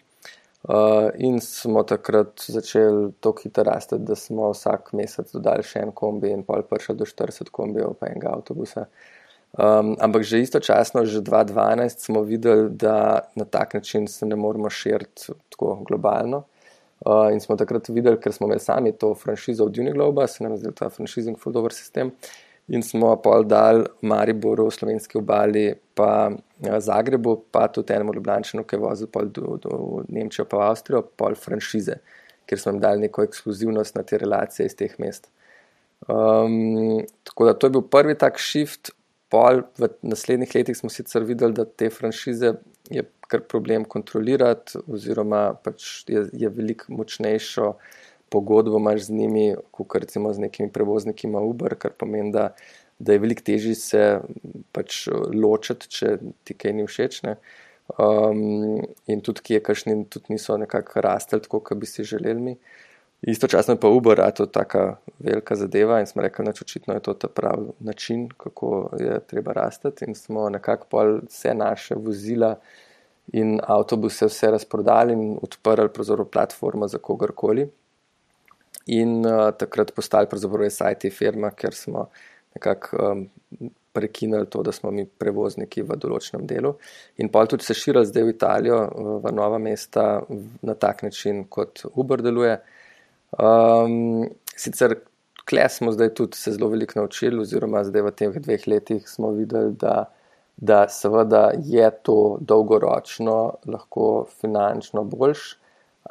Uh, in smo takrat začeli tako hitro rasti, da smo vsak mesec dodali še en kombi in pol prišel do 40 kombijev, pa enega avtobusa. Um, ampak že istočasno, že 2012 smo videli, da na tak način se ne moremo širiti tako globalno. Uh, in smo takrat videli, ker smo imeli sami to franšizo od Unigloba, se nam je zdel ta franšizing full dobro sistem. In smo pol dal Mariboru, slovenski obali, pa ja, Zagrebu, pa tudi enemu Ljubljanu, ki je vozil pol do, do Nemčijo, pa Avstrijo, pol franšize, ker smo jim dali neko ekskluzivnost na te relacije iz teh mest. Um, tako da to je bil prvi tak shift. Pol v naslednjih letih smo sicer videli, da te franšize je kar problem kontrolirati, oziroma pač je, je veliko močnejšo pogodbo imaš z njimi, kot recimo z nekimi prevozniki Uber, kar pomeni, da, da je veliko težje se pač ločiti, če ti kaj ni všeč. Um, in tudi, ki je kašni, tudi niso nekako rastel, tako kot bi si želeli mi. Istočasno pa Uber, a to je tako velika zadeva in smo rekli, da očitno je to ta pravi način, kako je treba rasti. In smo nekako pol vse naše vozila in avtobuse vse razprodali in odprli platformo za kogarkoli. In uh, takrat postali pravzaprav SIT firma, ker smo nekako um, prekinili to, da smo mi prevozniki v določenem delu. In pa tudi se širili zdaj v Italijo, v nova mesta na tak način, kot Uber deluje. Um, sicer kle smo zdaj tudi se zelo veliko naučili, oziroma zdaj v teh dveh letih smo videli, da, da seveda je to dolgoročno lahko finančno boljš,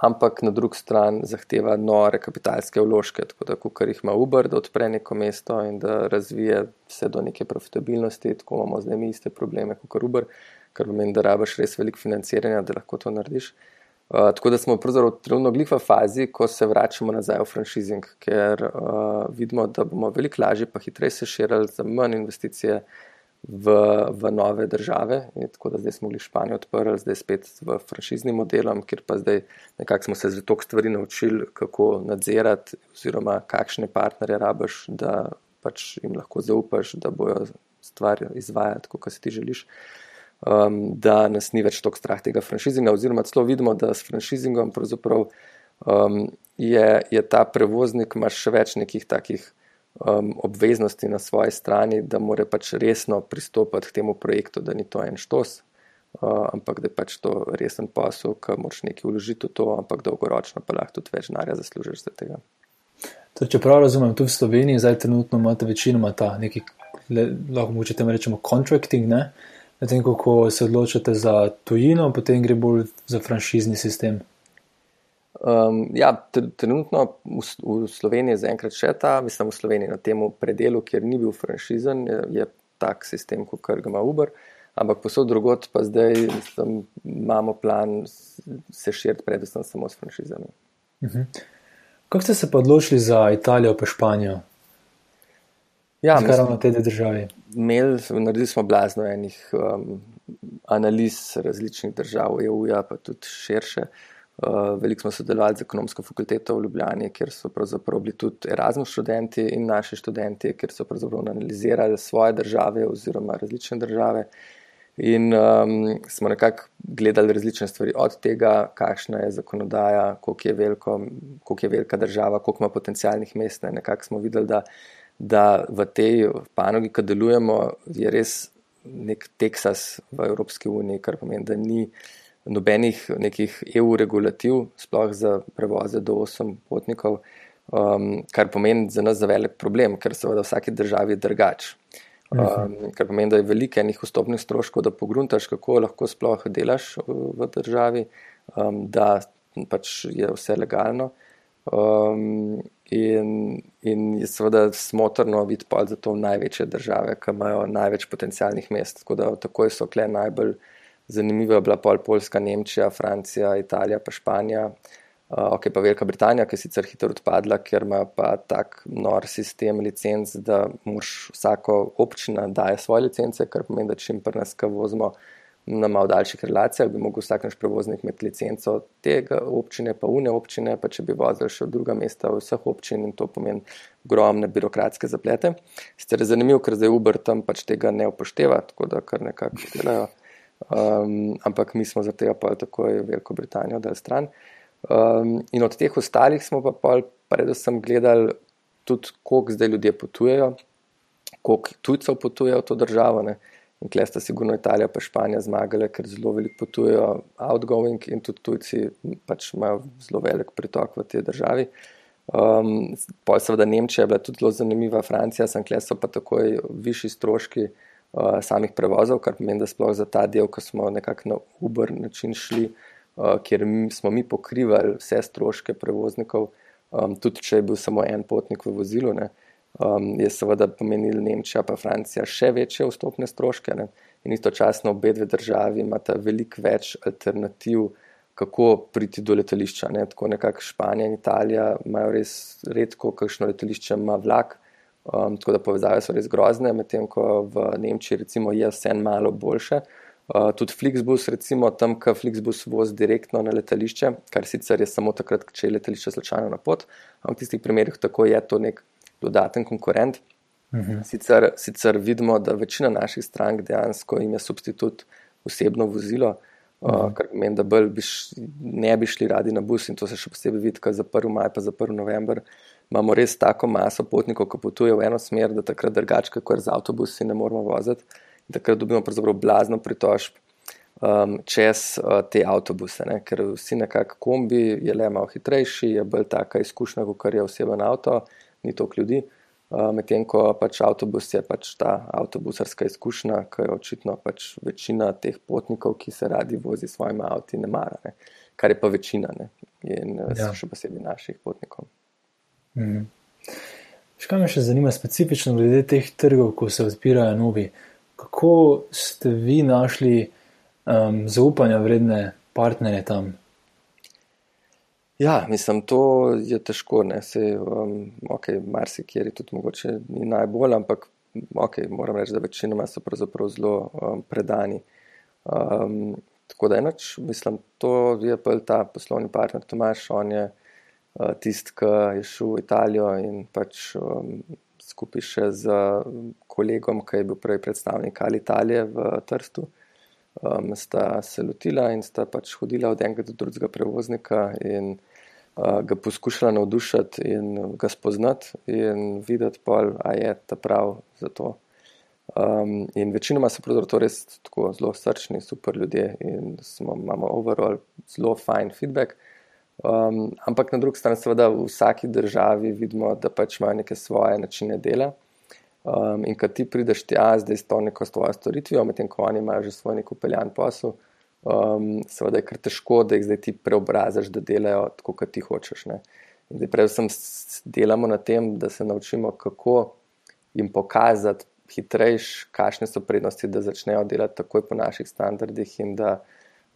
ampak na drugi strani zahteva nore kapitalske vložke, tako da kar jih ima Uber, da odpre neko mesto in da razvije vse do neke profitabilnosti, tako imamo zdaj mi iste probleme kot Uber, kar pomeni, da rabaš res veliko financiranja, da lahko to narediš. Uh, tako da smo pravzaprav trenutno glih v fazi, ko se vračamo nazaj v franšizing, ker uh, vidimo, da bomo veliko lažje pa hitreje se širili za manj investicije v, v nove države. In tako da zdaj smo bili Španijo odprli, zdaj spet v franšiznim modelom, kjer pa zdaj nekako smo se za toliko stvari naučili, kako nadzirati oziroma kakšne partnerje rabaš, da pač jim lahko zaupaš, da bojo stvari izvajati, kot si ti želiš. Um, da nas ni več tako strah tega franšizinga, oziroma celo vidimo, da s franšizingom um, je, je ta prevoznik ima še več nekih takih um, obveznosti na svoji strani, da mora pač resno pristopiti k temu projektu, da ni to en štos. Uh, ampak da je pač to resen posel, ki moraš nekaj vložiti v to, ampak dolgoročno pa lahko tudi več denarja zaslužiš za tega. To, če prav razumem, tu v Sloveniji zdaj trenutno imate večinoma ta neki, le, lahko temu rečemo, contracting, ne? Medtem ko se odločite za tujino, potem gre bolj za franšizni sistem. Um, ja, trenutno v, v Sloveniji zaenkrat še ta, mislim, v Sloveniji na tem predelu, kjer ni bil franšizen, je, je tak sistem, kot ga ima Uber. Ampak posod drugot, pa zdaj mislim, imamo plan se širiti, predvsem samo s franšizami. Uh mhm. -huh. Kako ste se pa odločili za Italijo, pa Španijo? Ja, Zakaj ravno te države? Naredili smo blazno enih um, analiz različnih držav, EU-ja, pa tudi širše. Uh, veliko smo sodelovali z ekonomsko fakulteto v Ljubljani, kjer so pravzaprav bili tudi Erasmus študenti in naši študenti, kjer so pravzaprav analizirali svoje države oziroma različne države. In um, smo nekako gledali različne stvari, od tega, kakšna je zakonodaja, koliko je, veliko, koliko je velika država, koliko ima potencijalnih mest. Nekako smo videli, da da v tej panogi, ki delujemo, je res nek Teksas v Evropski uniji, kar pomeni, da ni nobenih nekih EU regulativ, sploh za prevoze do 8 potnikov, um, kar pomeni za nas za velik problem, ker seveda v vsaki državi je drugač. Um, mhm. kar pomeni, da je veliko enih vstopnih stroškov, da pogruntaš, kako lahko sploh delaš v državi, um, da pač je vse legalno. Um, in, in je seveda smotrno videti pa za to največje države, ki imajo največ potencijalnih mest. Tako da takoj so kle najbolj zanimive bila pol Poljska, Nemčija, Francija, Italija pa Španija. Uh, ok, pa Velika Britanija, ki je sicer hitro odpadla, ker ima pa tak nor sistem licenc, da moš vsako občina daje svoje licence, kar pomeni, da čim pri nas, ko vozimo na malo daljših relacijah, bi lahko vsak naš prevoznik imel licenco tega občine, pa une občine, pa če bi vozil še v druga mesta, vseh občin in to pomeni ogromne birokratske zaplete. Sicer je zanimivo, ker zdaj Uber tam pač tega ne upošteva, tako da kar nekako delajo. Um, ampak mi smo za tega pa takoj Veliko Britanijo dal stran. Um, in od teh ostalih smo pa pol predvsem gledali tudi, koliko zdaj ljudje potujejo, koliko tujcev potujejo v to državo. Ne. In klej sta sigurno Italija in Španija zmagale, ker zelo veliko potujejo outgoing in tudi tujci pač imajo zelo velik pritok v tej državi. Um, Pol seveda Nemčija je bila tudi zelo zanimiva, Francija, sem klej so pa takoj višji stroški uh, samih prevozov, kar pomeni, da sploh za ta del, ko smo nekako na Uber način šli, uh, kjer smo mi pokrivali vse stroške prevoznikov, um, tudi če je bil samo en potnik v vozilu. Ne, uh, um, je seveda pomenil Nemčija in Francija še večje vstopne stroške. Ne? In istočasno obe dve državi imata veliko več alternativ, kako priti do letališča. Ne? Tako nekako Španija in Italija imajo res redko, kakšno letališče ima vlak. Um, tako da povezave so res grozne, medtem ko v Nemčiji recimo, je vse malo boljše. Uh, tudi Flixbus, recimo tam, ki Flixbus vozi direktno na letališče, kar sicer je samo takrat, če je letališče slučajno na pot, ampak v tistih primerih tako je to nek dodaten konkurent. Mhm. Sicer, sicer vidimo, da večina naših strank dejansko ima substitut osebno vozilo, Uh, kar pomeni, da bi š, ne bi šli radi na bus in to se še posebej vidi, ker za 1. maj pa za 1. november imamo res tako maso potnikov, ki potujejo v eno smer, da takrat drugače, kot z avtobusi, ne moramo voziti. In takrat dobimo pravzaprav blazno pritožb um, čez uh, te avtobuse, ne? ker vsi nekako kombi je le malo hitrejši, je bolj taka izkušnja, kot je oseben avto, ni toliko ljudi. Uh, Medtem ko pač avtobus je pač ta avtobusarska izkušnja, ki je očitno pač večina teh potnikov, ki se radi vozi s svojimi avti, ne mara, ne? kar je pa večina ne? in uh, ja. še posebej naših potnikov. Mhm. Kaj me še zanima specifično glede teh trgov, ko se odpirajo novi? Kako ste vi našli um, zaupanja vredne partnerje tam? Ja, mislim, to je težko. Se, um, okay, Marsikjer je tudi mogoče ni najbolj, ampak okay, moram reči, da večinoma so pravzaprav zelo um, predani. Um, tako da enoč, mislim, to je pa ta poslovni partner Tomaš, on je. Eh, tisti, ki je šel v Italijo in pač um, skupaj še z kolegom, ki je bil prej predstavnik ali Italije v Trstu, um, sta se lotila in sta pač hodila od enega do drugega prevoznika in uh, ga poskušala navdušiti in ga spoznati in videti, pol, a je ta prav za to. Um, in večinoma so pravzaprav to res tako zelo srčni, super ljudje in smo, imamo overall zelo fajn feedback. Um, ampak na drugi strani, seveda, v vsaki državi vidimo, da pač imajo neke svoje načine dela. Um, in kad ti prideš tja, zdaj s to neko svojo storitvijo, medtem ko oni imajo že svoj nek upeljan posel, um, seveda je kar težko, da jih zdaj ti preobrazaš, da delajo tako, kot ti hočeš. Ne. In zdaj predvsem delamo na tem, da se naučimo, kako jim pokazati hitrejš, kakšne so prednosti, da začnejo delati takoj po naših standardih in da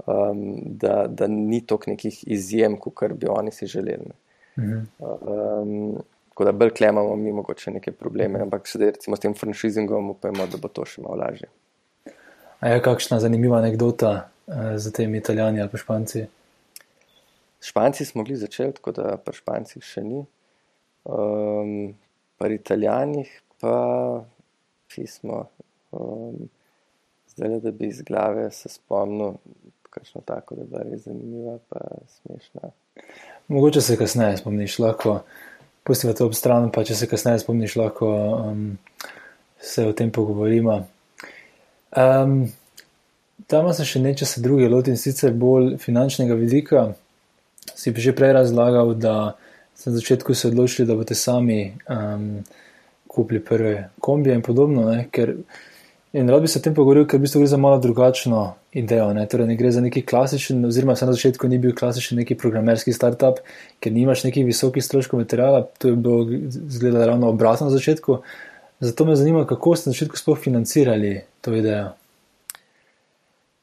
um, da, da ni toliko nekih izjem, kot bi oni si želeli. Mhm. Um, tako da bolj klemamo, mi mogoče neke probleme, mhm. ampak sedaj recimo s tem franšizingom upajmo, da bo to še malo lažje. A je kakšna zanimiva anekdota uh, za temi italijani ali pa španci? Španci smo bili začeli, tako da pa špancih še ni. Um, pri italijanih pa pismo. Um, zdaj, da bi iz glave se spomnil, kakšno tako, da je bila res zanimiva, pa smešna. Mogoče se kasneje spomniš, lahko pustiva to ob stran, pa če se kasneje spomniš, lahko um, se o tem pogovorimo. Um, tam se še neče se druge loti in sicer bolj finančnega vidika. Si že prej razlagal, da ste na začetku se odločili, da boste sami um, kupili prve kombije in podobno, ne? ker In rad bi se o tem pogovoril, ker v bistvu gre za malo drugačno idejo. Ne? Torej, ne gre za neki klasičen, oziroma na začetku ni bil klasičen neki programerski startup, ker nimaš nekih visokih stroškov materiala, to je bilo zgleda ravno obratno na začetku. Zato me zanima, kako ste na začetku sploh financirali to idejo.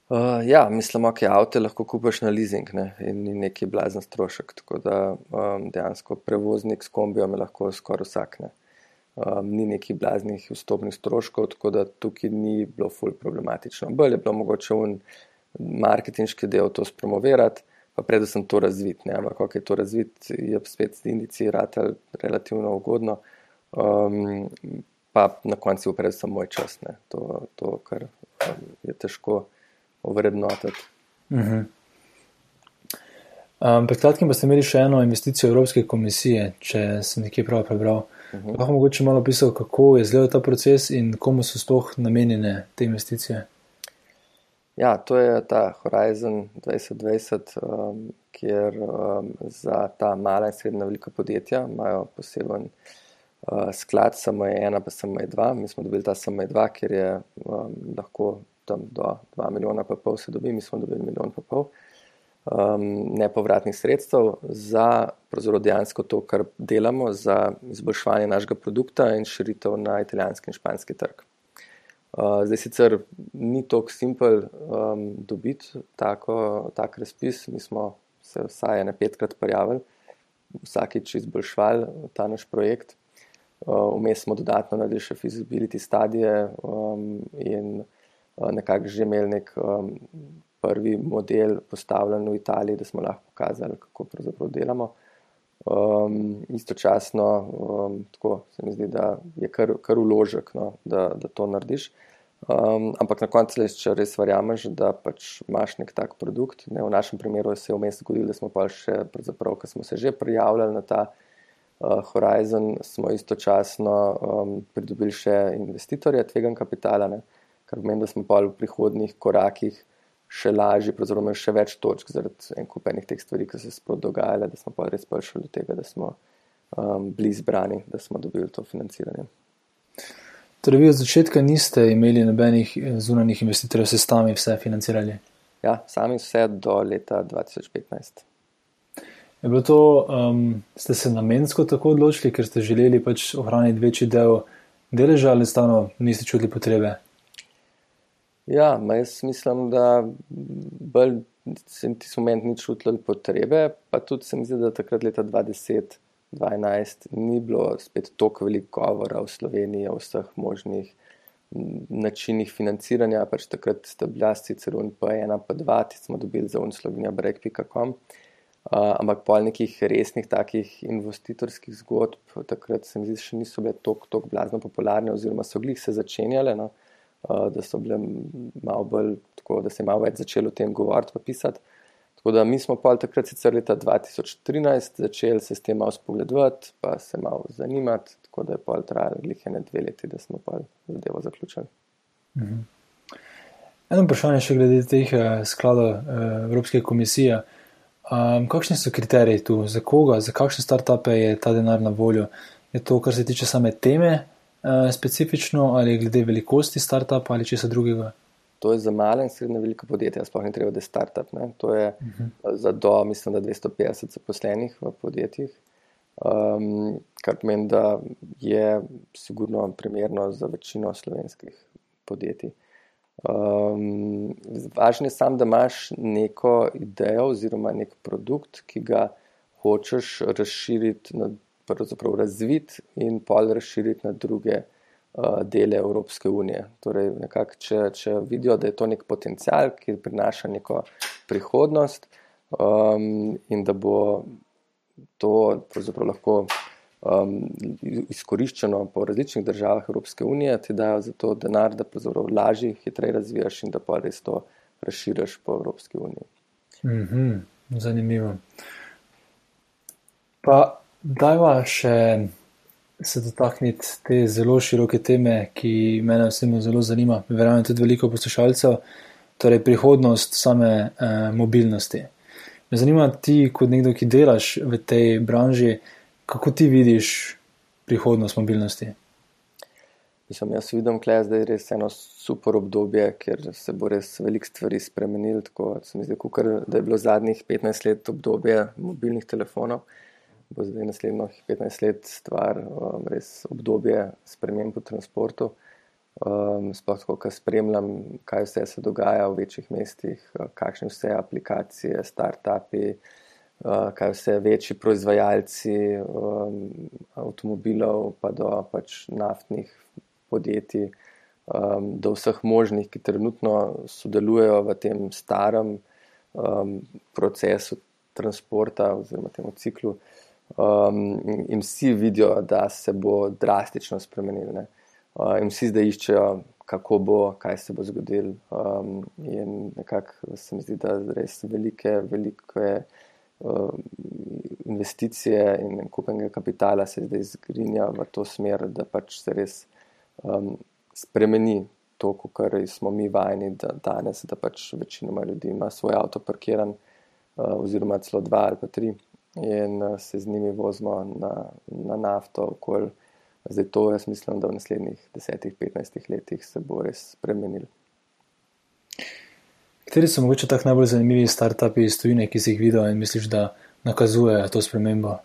Uh, ja, mislim, da okay, avto lahko kupiš na leasing ne? in ni neki blazen strošek. Tako da um, dejansko prevoznik s kombijo me lahko skoraj vsakne um, ni nekih blaznih vstopnih stroškov, tako da tukaj ni bilo ful problematično. Bolje je bilo mogoče un marketinški del to spromovirati, pa predvsem to razviti. Ampak, kako je to razviti, je spet z indici ratelj relativno ugodno. Um, pa na koncu je predvsem moj čas, ne. to, to kar um, je težko ovrednotiti. -huh. um, pred kratkim pa ste imeli še eno investicijo Evropske komisije, če sem nekaj prav prebral. -huh. Mhm. Lahko mogoče malo opisal, kako je izgledal ta proces in komu so sploh namenjene te investicije. Ja, to je ta Horizon 2020, um, kjer um, za ta mala in srednja velika podjetja imajo poseben uh, sklad, samo je ena, pa samo je dva. Mi smo dobili ta samo je dva, ker je um, lahko tam do 2 milijona pa pol se dobi, mi smo dobili milijon pa pol. Uh, um, nepovratnih sredstev za dejansko to, kar delamo, za izboljšanje našega produkta in širitev na italijanski in španski trg. Uh, zdaj sicer ni tako simpel um, dobiti tako, tak razpis, mi smo se vsaj ene petkrat prijavili, vsakič izboljšvali ta naš projekt. Uh, vmes uh, smo dodatno naredili še feasibility stadije um, in uh, nekako že imeli nek um, prvi model postavljen v Italiji, da smo lahko pokazali, kako pravzaprav delamo. Um, istočasno, um, tako se mi zdi, da je kar, kar uložek, no, da, da to narediš. Um, ampak na koncu, če res verjameš, da pač imaš nek tak produkt, ne, v našem primeru se je vmes zgodilo, da smo pa še, ko smo se že prijavljali na ta uh, Horizon, smo istočasno um, pridobili še investitorje tvegan kapitala, ne, kar pomeni, da smo pa v prihodnih korakih še lažje, pravzaprav še več točk zaradi en kupenih teh stvari, ki so se sploh dogajale, da smo pa res prišli do tega, da smo um, bili izbrani, da smo dobili to financiranje. Torej, vi od začetka niste imeli nobenih eh, zunanjih investitorjev, ste sami vse financirali? Ja, sami vse do leta 2015. Je bilo to, um, ste se namensko tako odločili, ker ste želeli pač ohraniti večji del deleža ali stano niste čutili potrebe? Ja, jaz mislim, da bolj sem ti moment ni čutil potrebe, pa tudi se mi zdi, da takrat leta 2010 2011 ni bilo spet toliko veliko govora v Sloveniji o vseh možnih načinih financiranja, pač takrat sta bila sicer UNP1, pa 2, ti smo dobili za unslovenija break.com, uh, ampak pol nekih resnih takih investitorskih zgodb, takrat se mi zdi, še niso bile toliko tok blazno popularne oziroma so glih se začenjale, no, uh, da so bile malo bolj, tako da se je malo več začelo o tem govoriti pa pisati. Tako da mi smo pa takrat, sicer leta 2013, začeli se s tem malo spogledovati, pa se malo zanimati, tako da je pa trajalo glihene dve leti, da smo pa zadevo zaključili. Mhm. Eno vprašanje še glede teh uh, skladov uh, Evropske komisije. Um, kakšni so kriteriji tu, za koga, za kakšne startupe je ta denar na voljo? Je to, kar se tiče same teme, specifično ali glede velikosti startupa ali česa drugega? To je za male in srednje velike podjetja, sploh ne treba, da je startup. Ne? To je uh mhm. -huh. za do, mislim, da 250 zaposlenih v podjetjih, um, kar pomeni, da je sigurno primerno za večino slovenskih podjetij. Um, važno je sam, da imaš neko idejo oziroma nek produkt, ki ga hočeš razširiti, pravzaprav razviti in pol razširiti na druge. Eh, dele Evropske unije. Torej, nekak, če, če vidijo, da je to nek potencial, ki prinaša neko prihodnost um, in da bo to lahko um, izkoriščeno po različnih državah Evropske unije, ti dajo za to denar, da lažje, hitreje razvijaš in da pa res to razširiš po Evropski uniji. Mm -hmm, zanimivo. Pa dajva še se dotakniti te zelo široke teme, ki me osebno zelo zanima, verjamem tudi veliko poslušalcev, torej prihodnost same eh, mobilnosti. Me zanima ti, kot nekdo, ki delaš v tej branži, kako ti vidiš prihodnost mobilnosti? Mislim, jaz vidim, da je res eno super obdobje, ker se bo res veliko stvari spremenil. Tako se mi zdi, kukar, da je bilo zadnjih 15 let obdobje mobilnih telefonov bo zdaj naslednjih 15 let stvar, um, res obdobje sprememb v transportu. Um, sploh tako, ko spremljam, kaj vse se dogaja v večjih mestih, uh, kakšne vse aplikacije, start-upi, uh, kaj vse večji proizvajalci um, avtomobilov, pa do pač naftnih podjetij, um, do vseh možnih, ki trenutno sodelujejo v tem starem um, procesu transporta oziroma temu ciklu. Um, in vsi vidijo, da se bo drastično spremenil. Uh, in vsi zdaj iščejo, kako bo, kaj se bo zgodil. Um, in nekako se mi zdi, da res velike, velike uh, investicije in kupenega kapitala se zdaj zgrinja v to smer, da pač se res um, spremeni to, kar smo mi vajeni da danes, da pač večinoma ljudi ima svoj avto parkiran, uh, oziroma celo dva ali pa tri in uh, se z njimi vozimo na, na nafto. Okol. Zdaj to jaz mislim, da v naslednjih 10-15 letih se bo res spremenil. Kateri so mogoče tako najbolj zanimivi startupi iz tujine, ki si jih videl in misliš, da nakazujejo to spremembo?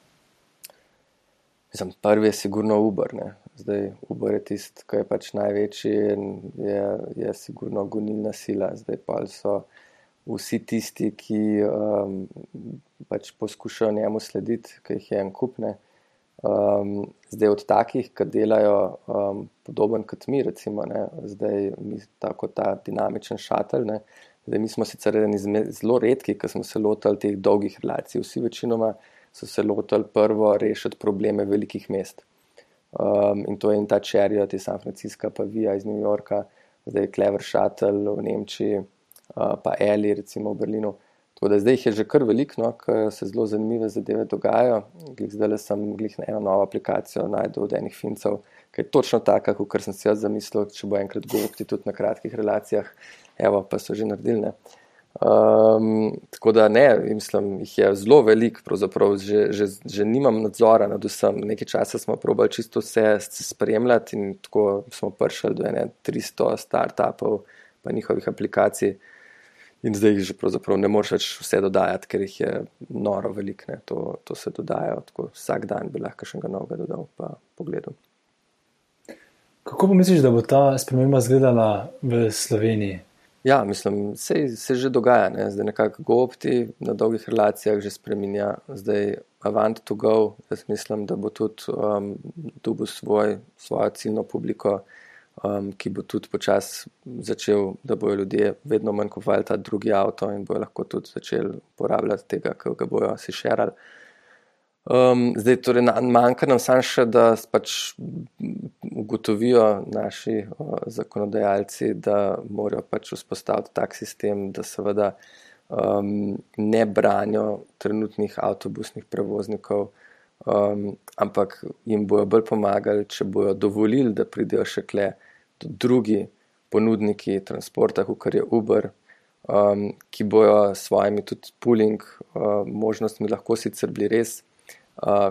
Mislim, prvi je sigurno Uber. Ne. Zdaj Uber je tisti, ki je pač največji in je, je sigurno gonilna sila. Zdaj pa so vsi tisti, ki um, pač poskušajo njemu slediti, ki jih je en kupne. Um, zdaj od takih, ki delajo um, podoben kot mi, recimo, ne, zdaj mi tako ta dinamičen šatelj. Ne, zdaj mi smo sicer eni zelo redki, ki smo se lotili teh dolgih relacij. Vsi večinoma so se lotili prvo rešiti probleme velikih mest. Um, in to je in ta čerja, ti San Francisco, pa Vija iz New Yorka. zdaj Clever Shuttle v Nemčiji, pa Eli, recimo v Berlinu. Tako da zdaj jih je že kar veliko, no, ker se zelo zanimive zadeve dogajajo. Zdaj sem glih na eno novo aplikacijo najdel od enih fincev, ki je točno taka, kot sem si jaz zamislil, če bo enkrat govoriti tudi na kratkih relacijah. Evo, pa so že naredili. Um, tako da ne, mislim, jih je zelo velik, pravzaprav že, že, že nimam nadzora nad vsem. Nekaj časa smo probali čisto vse spremljati in tako smo prišli do ene 300 startupov pa njihovih aplikacij. In zdaj jih že pravzaprav ne moreš več vse dodajati, ker jih je noro velik, ne, to, to se dodaja, tako vsak dan bi lahko še nekaj novega dodal, pa pogledal. Kako pa misliš, da bo ta sprememba izgledala v Sloveniji? Ja, mislim, se, se že dogaja, ne? zdaj nekako GoOpti na dolgih relacijah že spremenja, zdaj Avant to Go, jaz mislim, da bo tudi um, dobil svoj, svojo ciljno publiko, um, ki bo tudi počasi začel, da bojo ljudje vedno manj kupovali ta drugi avto in bojo lahko tudi začeli uporabljati tega, ki ga bojo si šerali. Um, zdaj, torej, manjka nam samo še, da pač ugotovijo naši uh, zakonodajalci, da morajo pač vzpostaviti tak sistem, da seveda um, ne branijo trenutnih avtobusnih prevoznikov, um, ampak jim bojo bolj pomagali, če bojo dovolili, da pridejo še kle drugi ponudniki transporta, kot je Uber. Um, ki bojo s svojimi tudi pooling uh, možnostmi lahko sicer bili res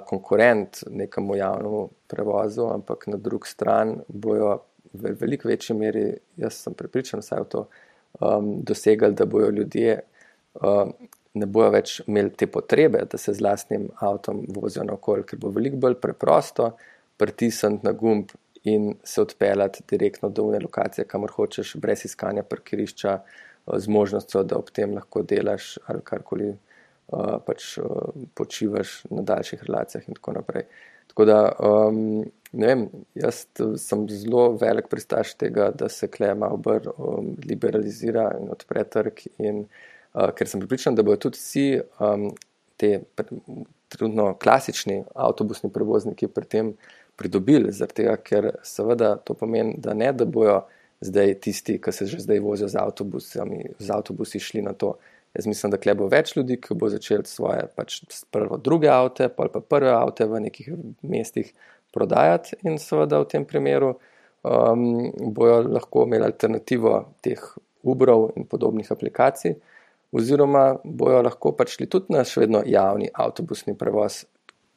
konkurent nekemu javnemu prevozu, ampak na drugi strani bojo v veliko večji meri, jaz sem prepričan, vsaj v to, um, dosegali, da bojo ljudje um, ne bojo več imeli te potrebe, da se z lastnim avtom vozijo na okolje, ker bo veliko bolj preprosto pritisniti na gumb in se odpeljati direktno do une lokacije, kamor hočeš, brez iskanja parkirišča, z možnostjo, da ob tem lahko delaš ali karkoli pač počivaš na daljših relacijah in tako naprej. Tako da, um, ne vem, jaz sem zelo velik pristaš tega, da se klema obr um, liberalizira in odpre trg in uh, ker sem pripričan, da bodo tudi vsi um, te trenutno klasični avtobusni prevozniki pri tem pridobili, zaradi tega, ker seveda to pomeni, da ne, da bojo zdaj tisti, ki se že zdaj vozijo z avtobusi, z avtobusi šli na to, Jaz mislim, da bo več ljudi, ki bo začel svoje pač prvo, druge avto, pa pa prve avto v nekih mestih prodajati, in seveda v tem primeru um, bojo lahko imeli alternativo teh Uberov in podobnih aplikacij, oziroma bojo lahko pač šli tudi na še vedno javni avtobusni prevoz,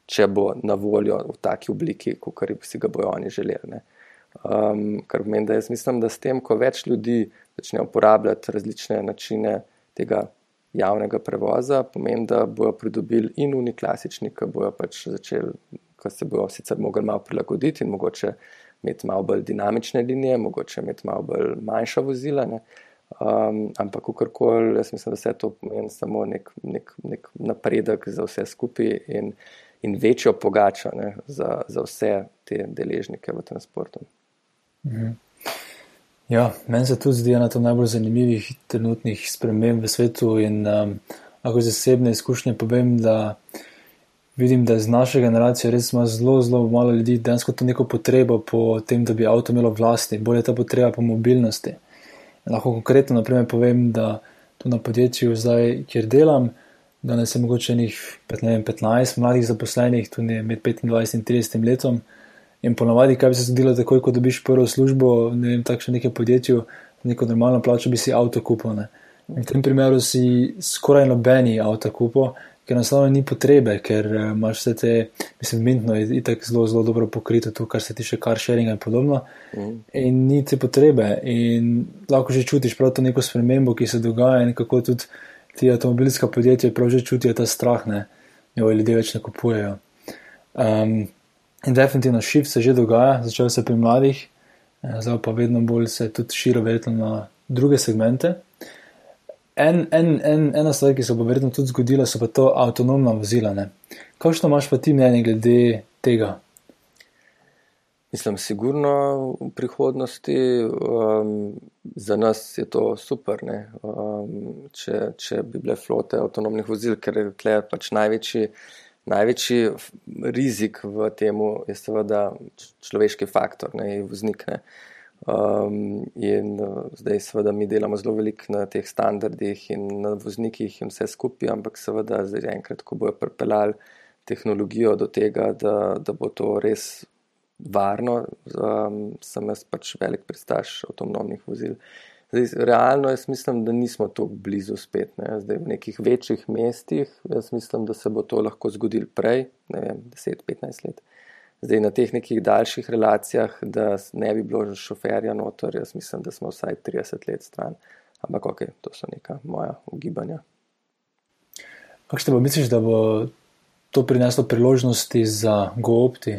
če bo na voljo v taki obliki, kot si ga bojo oni želeli. Um, kar pomeni, da jaz mislim, da s tem, ko več ljudi začne uporabljati različne načine tega javnega prevoza, pomeni, da bodo pridobili in uni klasični, ki bojo pač začeli, ki se bojo sicer mogli malo prilagoditi in mogoče imeti malo bolj dinamične linije, mogoče imeti malo bolj manjša vozila. Um, ampak, kakorkoli, jaz mislim, da vse to pomeni samo nek, nek, nek napredek za vse skupaj in, in večjo pogačo ne, za, za vse te deležnike v transportu. Mhm. Ja, meni se tudi zdi ena od najbolj zanimivih trenutnih sprememb v svetu. In um, lahko iz osebne izkušnje povem, da vidim, da z naše generacije res ima zelo, zelo malo ljudi dejansko to neko potrebo po tem, da bi avto imelo vlasti, bolje ta potreba po mobilnosti. Lahko konkretno naprimer, povem, da tu na podjetju, zdaj, kjer delam, da ne se mogoče njih 15 mladih zaposlenih, tudi med 25 in 30 letom. In ponovadi, kaj bi se zgodilo, takoj, ko dobiš prvo službo, ne vem, takšno nekaj podjetju, neko normalno plačo, bi si avto kupil. Ne. V tem primeru si skoraj nobeni avto kupil, ker enostavno ni potrebe, ker uh, imaš vse te, mislim, mintno je itak zelo, zelo dobro pokrito to, kar se tiče car sharinga in podobno. Mm. In ni te potrebe. In lahko že čutiš prav to neko spremembo, ki se dogaja in kako tudi ti avtomobilska podjetja prav že čutijo ta strah, ne, jo ljudje več ne kupujejo. Um, In definitivno shift se že dogaja, začel se pri mladih, eh, zdaj pa vedno bolj se tudi širi verjetno na druge segmente. En, en, en, ena stvar, ki se bo verjetno tudi zgodila, so pa to avtonomna vozila. Kakšno imaš pa ti mnenje glede tega? Mislim, sigurno v prihodnosti um, za nas je to super, um, če, če bi bile flote avtonomnih vozil, ker je pač največji. Največji rizik v tem je seveda človeški faktor, ne voznik. Ne. Um, in uh, zdaj, seveda, mi delamo zelo veliko na teh standardih in na voznikih in vse skupaj, ampak seveda, zdaj enkrat, ko bojo pripeljali tehnologijo do tega, da, da bo to res varno, um, sem jaz pač velik pristaš avtonomnih vozil. Zdaj, realno jaz mislim, da nismo tako blizu spet. Ne. Zdaj, v nekih večjih mestih, jaz mislim, da se bo to lahko zgodilo prej, ne vem, 10-15 let. Zdaj na teh nekih daljših relacijah, da ne bi bilo šoferja notor, jaz mislim, da smo vsaj 30 let stran. Ampak ok, to so neka moja ugibanja. Kakšne pa misliš, da bo to prineslo priložnosti za GoOpti?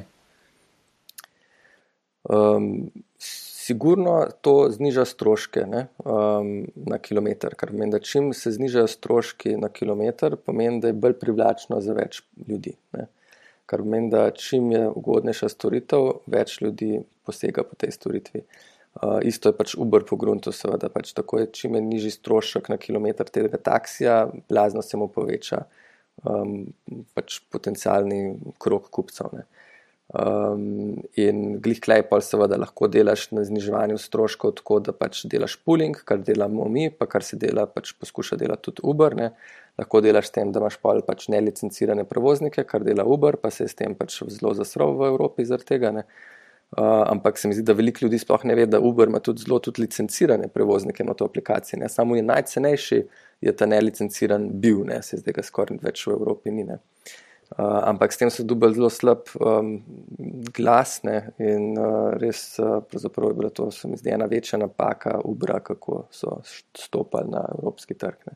Um, sigurno to zniža stroške ne, um, na kilometr, kar pomeni, da čim se znižajo stroški na kilometr, pomeni, da je bolj privlačno za več ljudi. Ne kar pomeni, da čim je ugodnejša storitev, več ljudi posega po tej storitvi. Uh, isto je pač Uber po gruntu, seveda. Pač tako je, čim je nižji strošek na kilometr tega taksija, blazno se mu poveča um, pač potencialni krok kupcev. Ne. Um, in glih klejpal, seveda, lahko delaš na zniževanju stroškov, tako da pač delaš pooling, kar delamo mi, pa kar se dela, pač poskuša delati tudi Uber. Ne. Lahko delaš s tem, da imaš pol pač nelicencirane prevoznike, kar dela Uber, pa se je s tem pač zelo zasrl v Evropi zaradi tega. Ne. Uh, ampak se mi zdi, da veliko ljudi sploh ne ve, da Uber ima tudi zelo tudi licencirane prevoznike na to aplikacijo. Ne. Samo je najcenejši, je ta nelicenciran bil, ne. se zdaj ga skoraj več v Evropi ni. Ne. Uh, ampak s tem so dobili zelo slab um, glas ne? in uh, res uh, je bila to, se mi zdi, ena večja napaka Ubra, kako so stopili na evropski trg.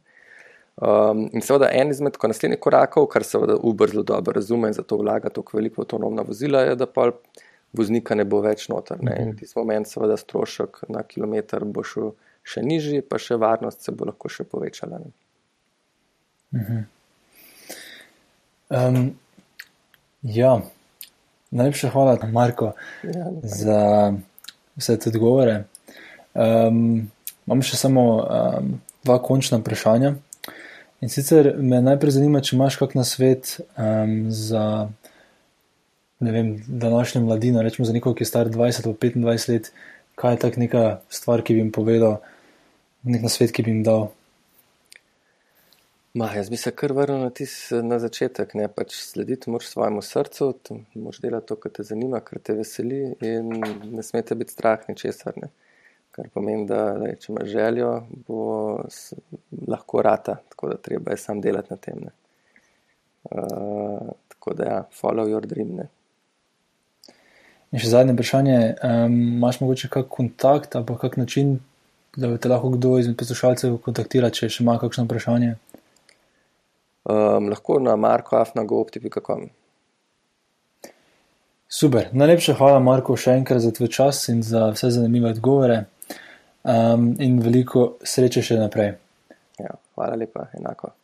Um, in seveda en izmed naslednjih korakov, kar seveda Uber zelo dobro razume in zato vlaga tako veliko avtonomna vozila, je, da pa voznika ne bo več noter. Ne? In v tem momentu seveda strošek na kilometr bo šel še nižji, pa še varnost se bo lahko še povečala. Mhm. Um, ja, najlepša hvala, Marko, ja, za vse te odgovore. Um, imam še samo um, dva končna vprašanja. In sicer me najprej zanima, če imaš kak na svet um, za vem, današnjo mladino, rečemo za nekoga, ki je star 20 ali 25 let, kaj je tak neka stvar, ki bi jim povedal, nek na svet, ki bi jim dal. Ma, jaz bi se kar vrnil na, tis, na začetek. Ne? Pač slediti moraš svojemu srcu, moraš delati to, kar te zanima, kar te veseli, in ne smete biti strah ničesar. Kar pomeni, da le, če imaš željo, bo lahko rata, tako da treba je sam delati na tem. Uh, tako da, ja, follow your dream. Ne? In še zadnje vprašanje, um, imaš mogoče kak kontakt ali kak način, da bi te lahko kdo izmed poslušalcev kontaktiral, če še ima kakšno vprašanje? Um, lahko na markoafnagoopti.com. Super, najlepša hvala, Marko, še enkrat za tvoj čas in za vse zanimive odgovore. Um, in veliko sreče še naprej. Ja, hvala lepa, enako.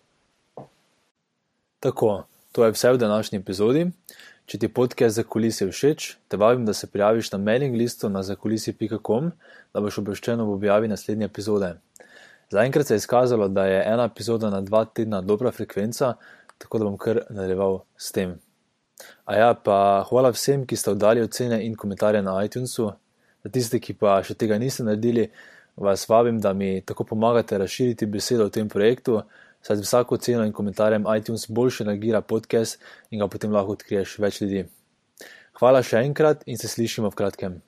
Tako, to je vse v današnji epizodi. Če ti podcast za kulise všeč, te vabim, da se prijaviš na mailing listu na zakulisi.com, da boš obveščen ob objavi naslednje epizode. Zaenkrat se je izkazalo, da je ena epizoda na dva tedna dobra frekvenca, tako da bom kar nadaljeval s tem. A ja, pa hvala vsem, ki ste oddali ocene in komentarje na iTunesu. Za tiste, ki pa še tega niste naredili, vas vabim, da mi tako pomagate razširiti besedo o tem projektu, saj z vsako oceno in komentarjem iTunes boljše nagira podcast in ga potem lahko odkriješ več ljudi. Hvala še enkrat in se slišimo v kratkem.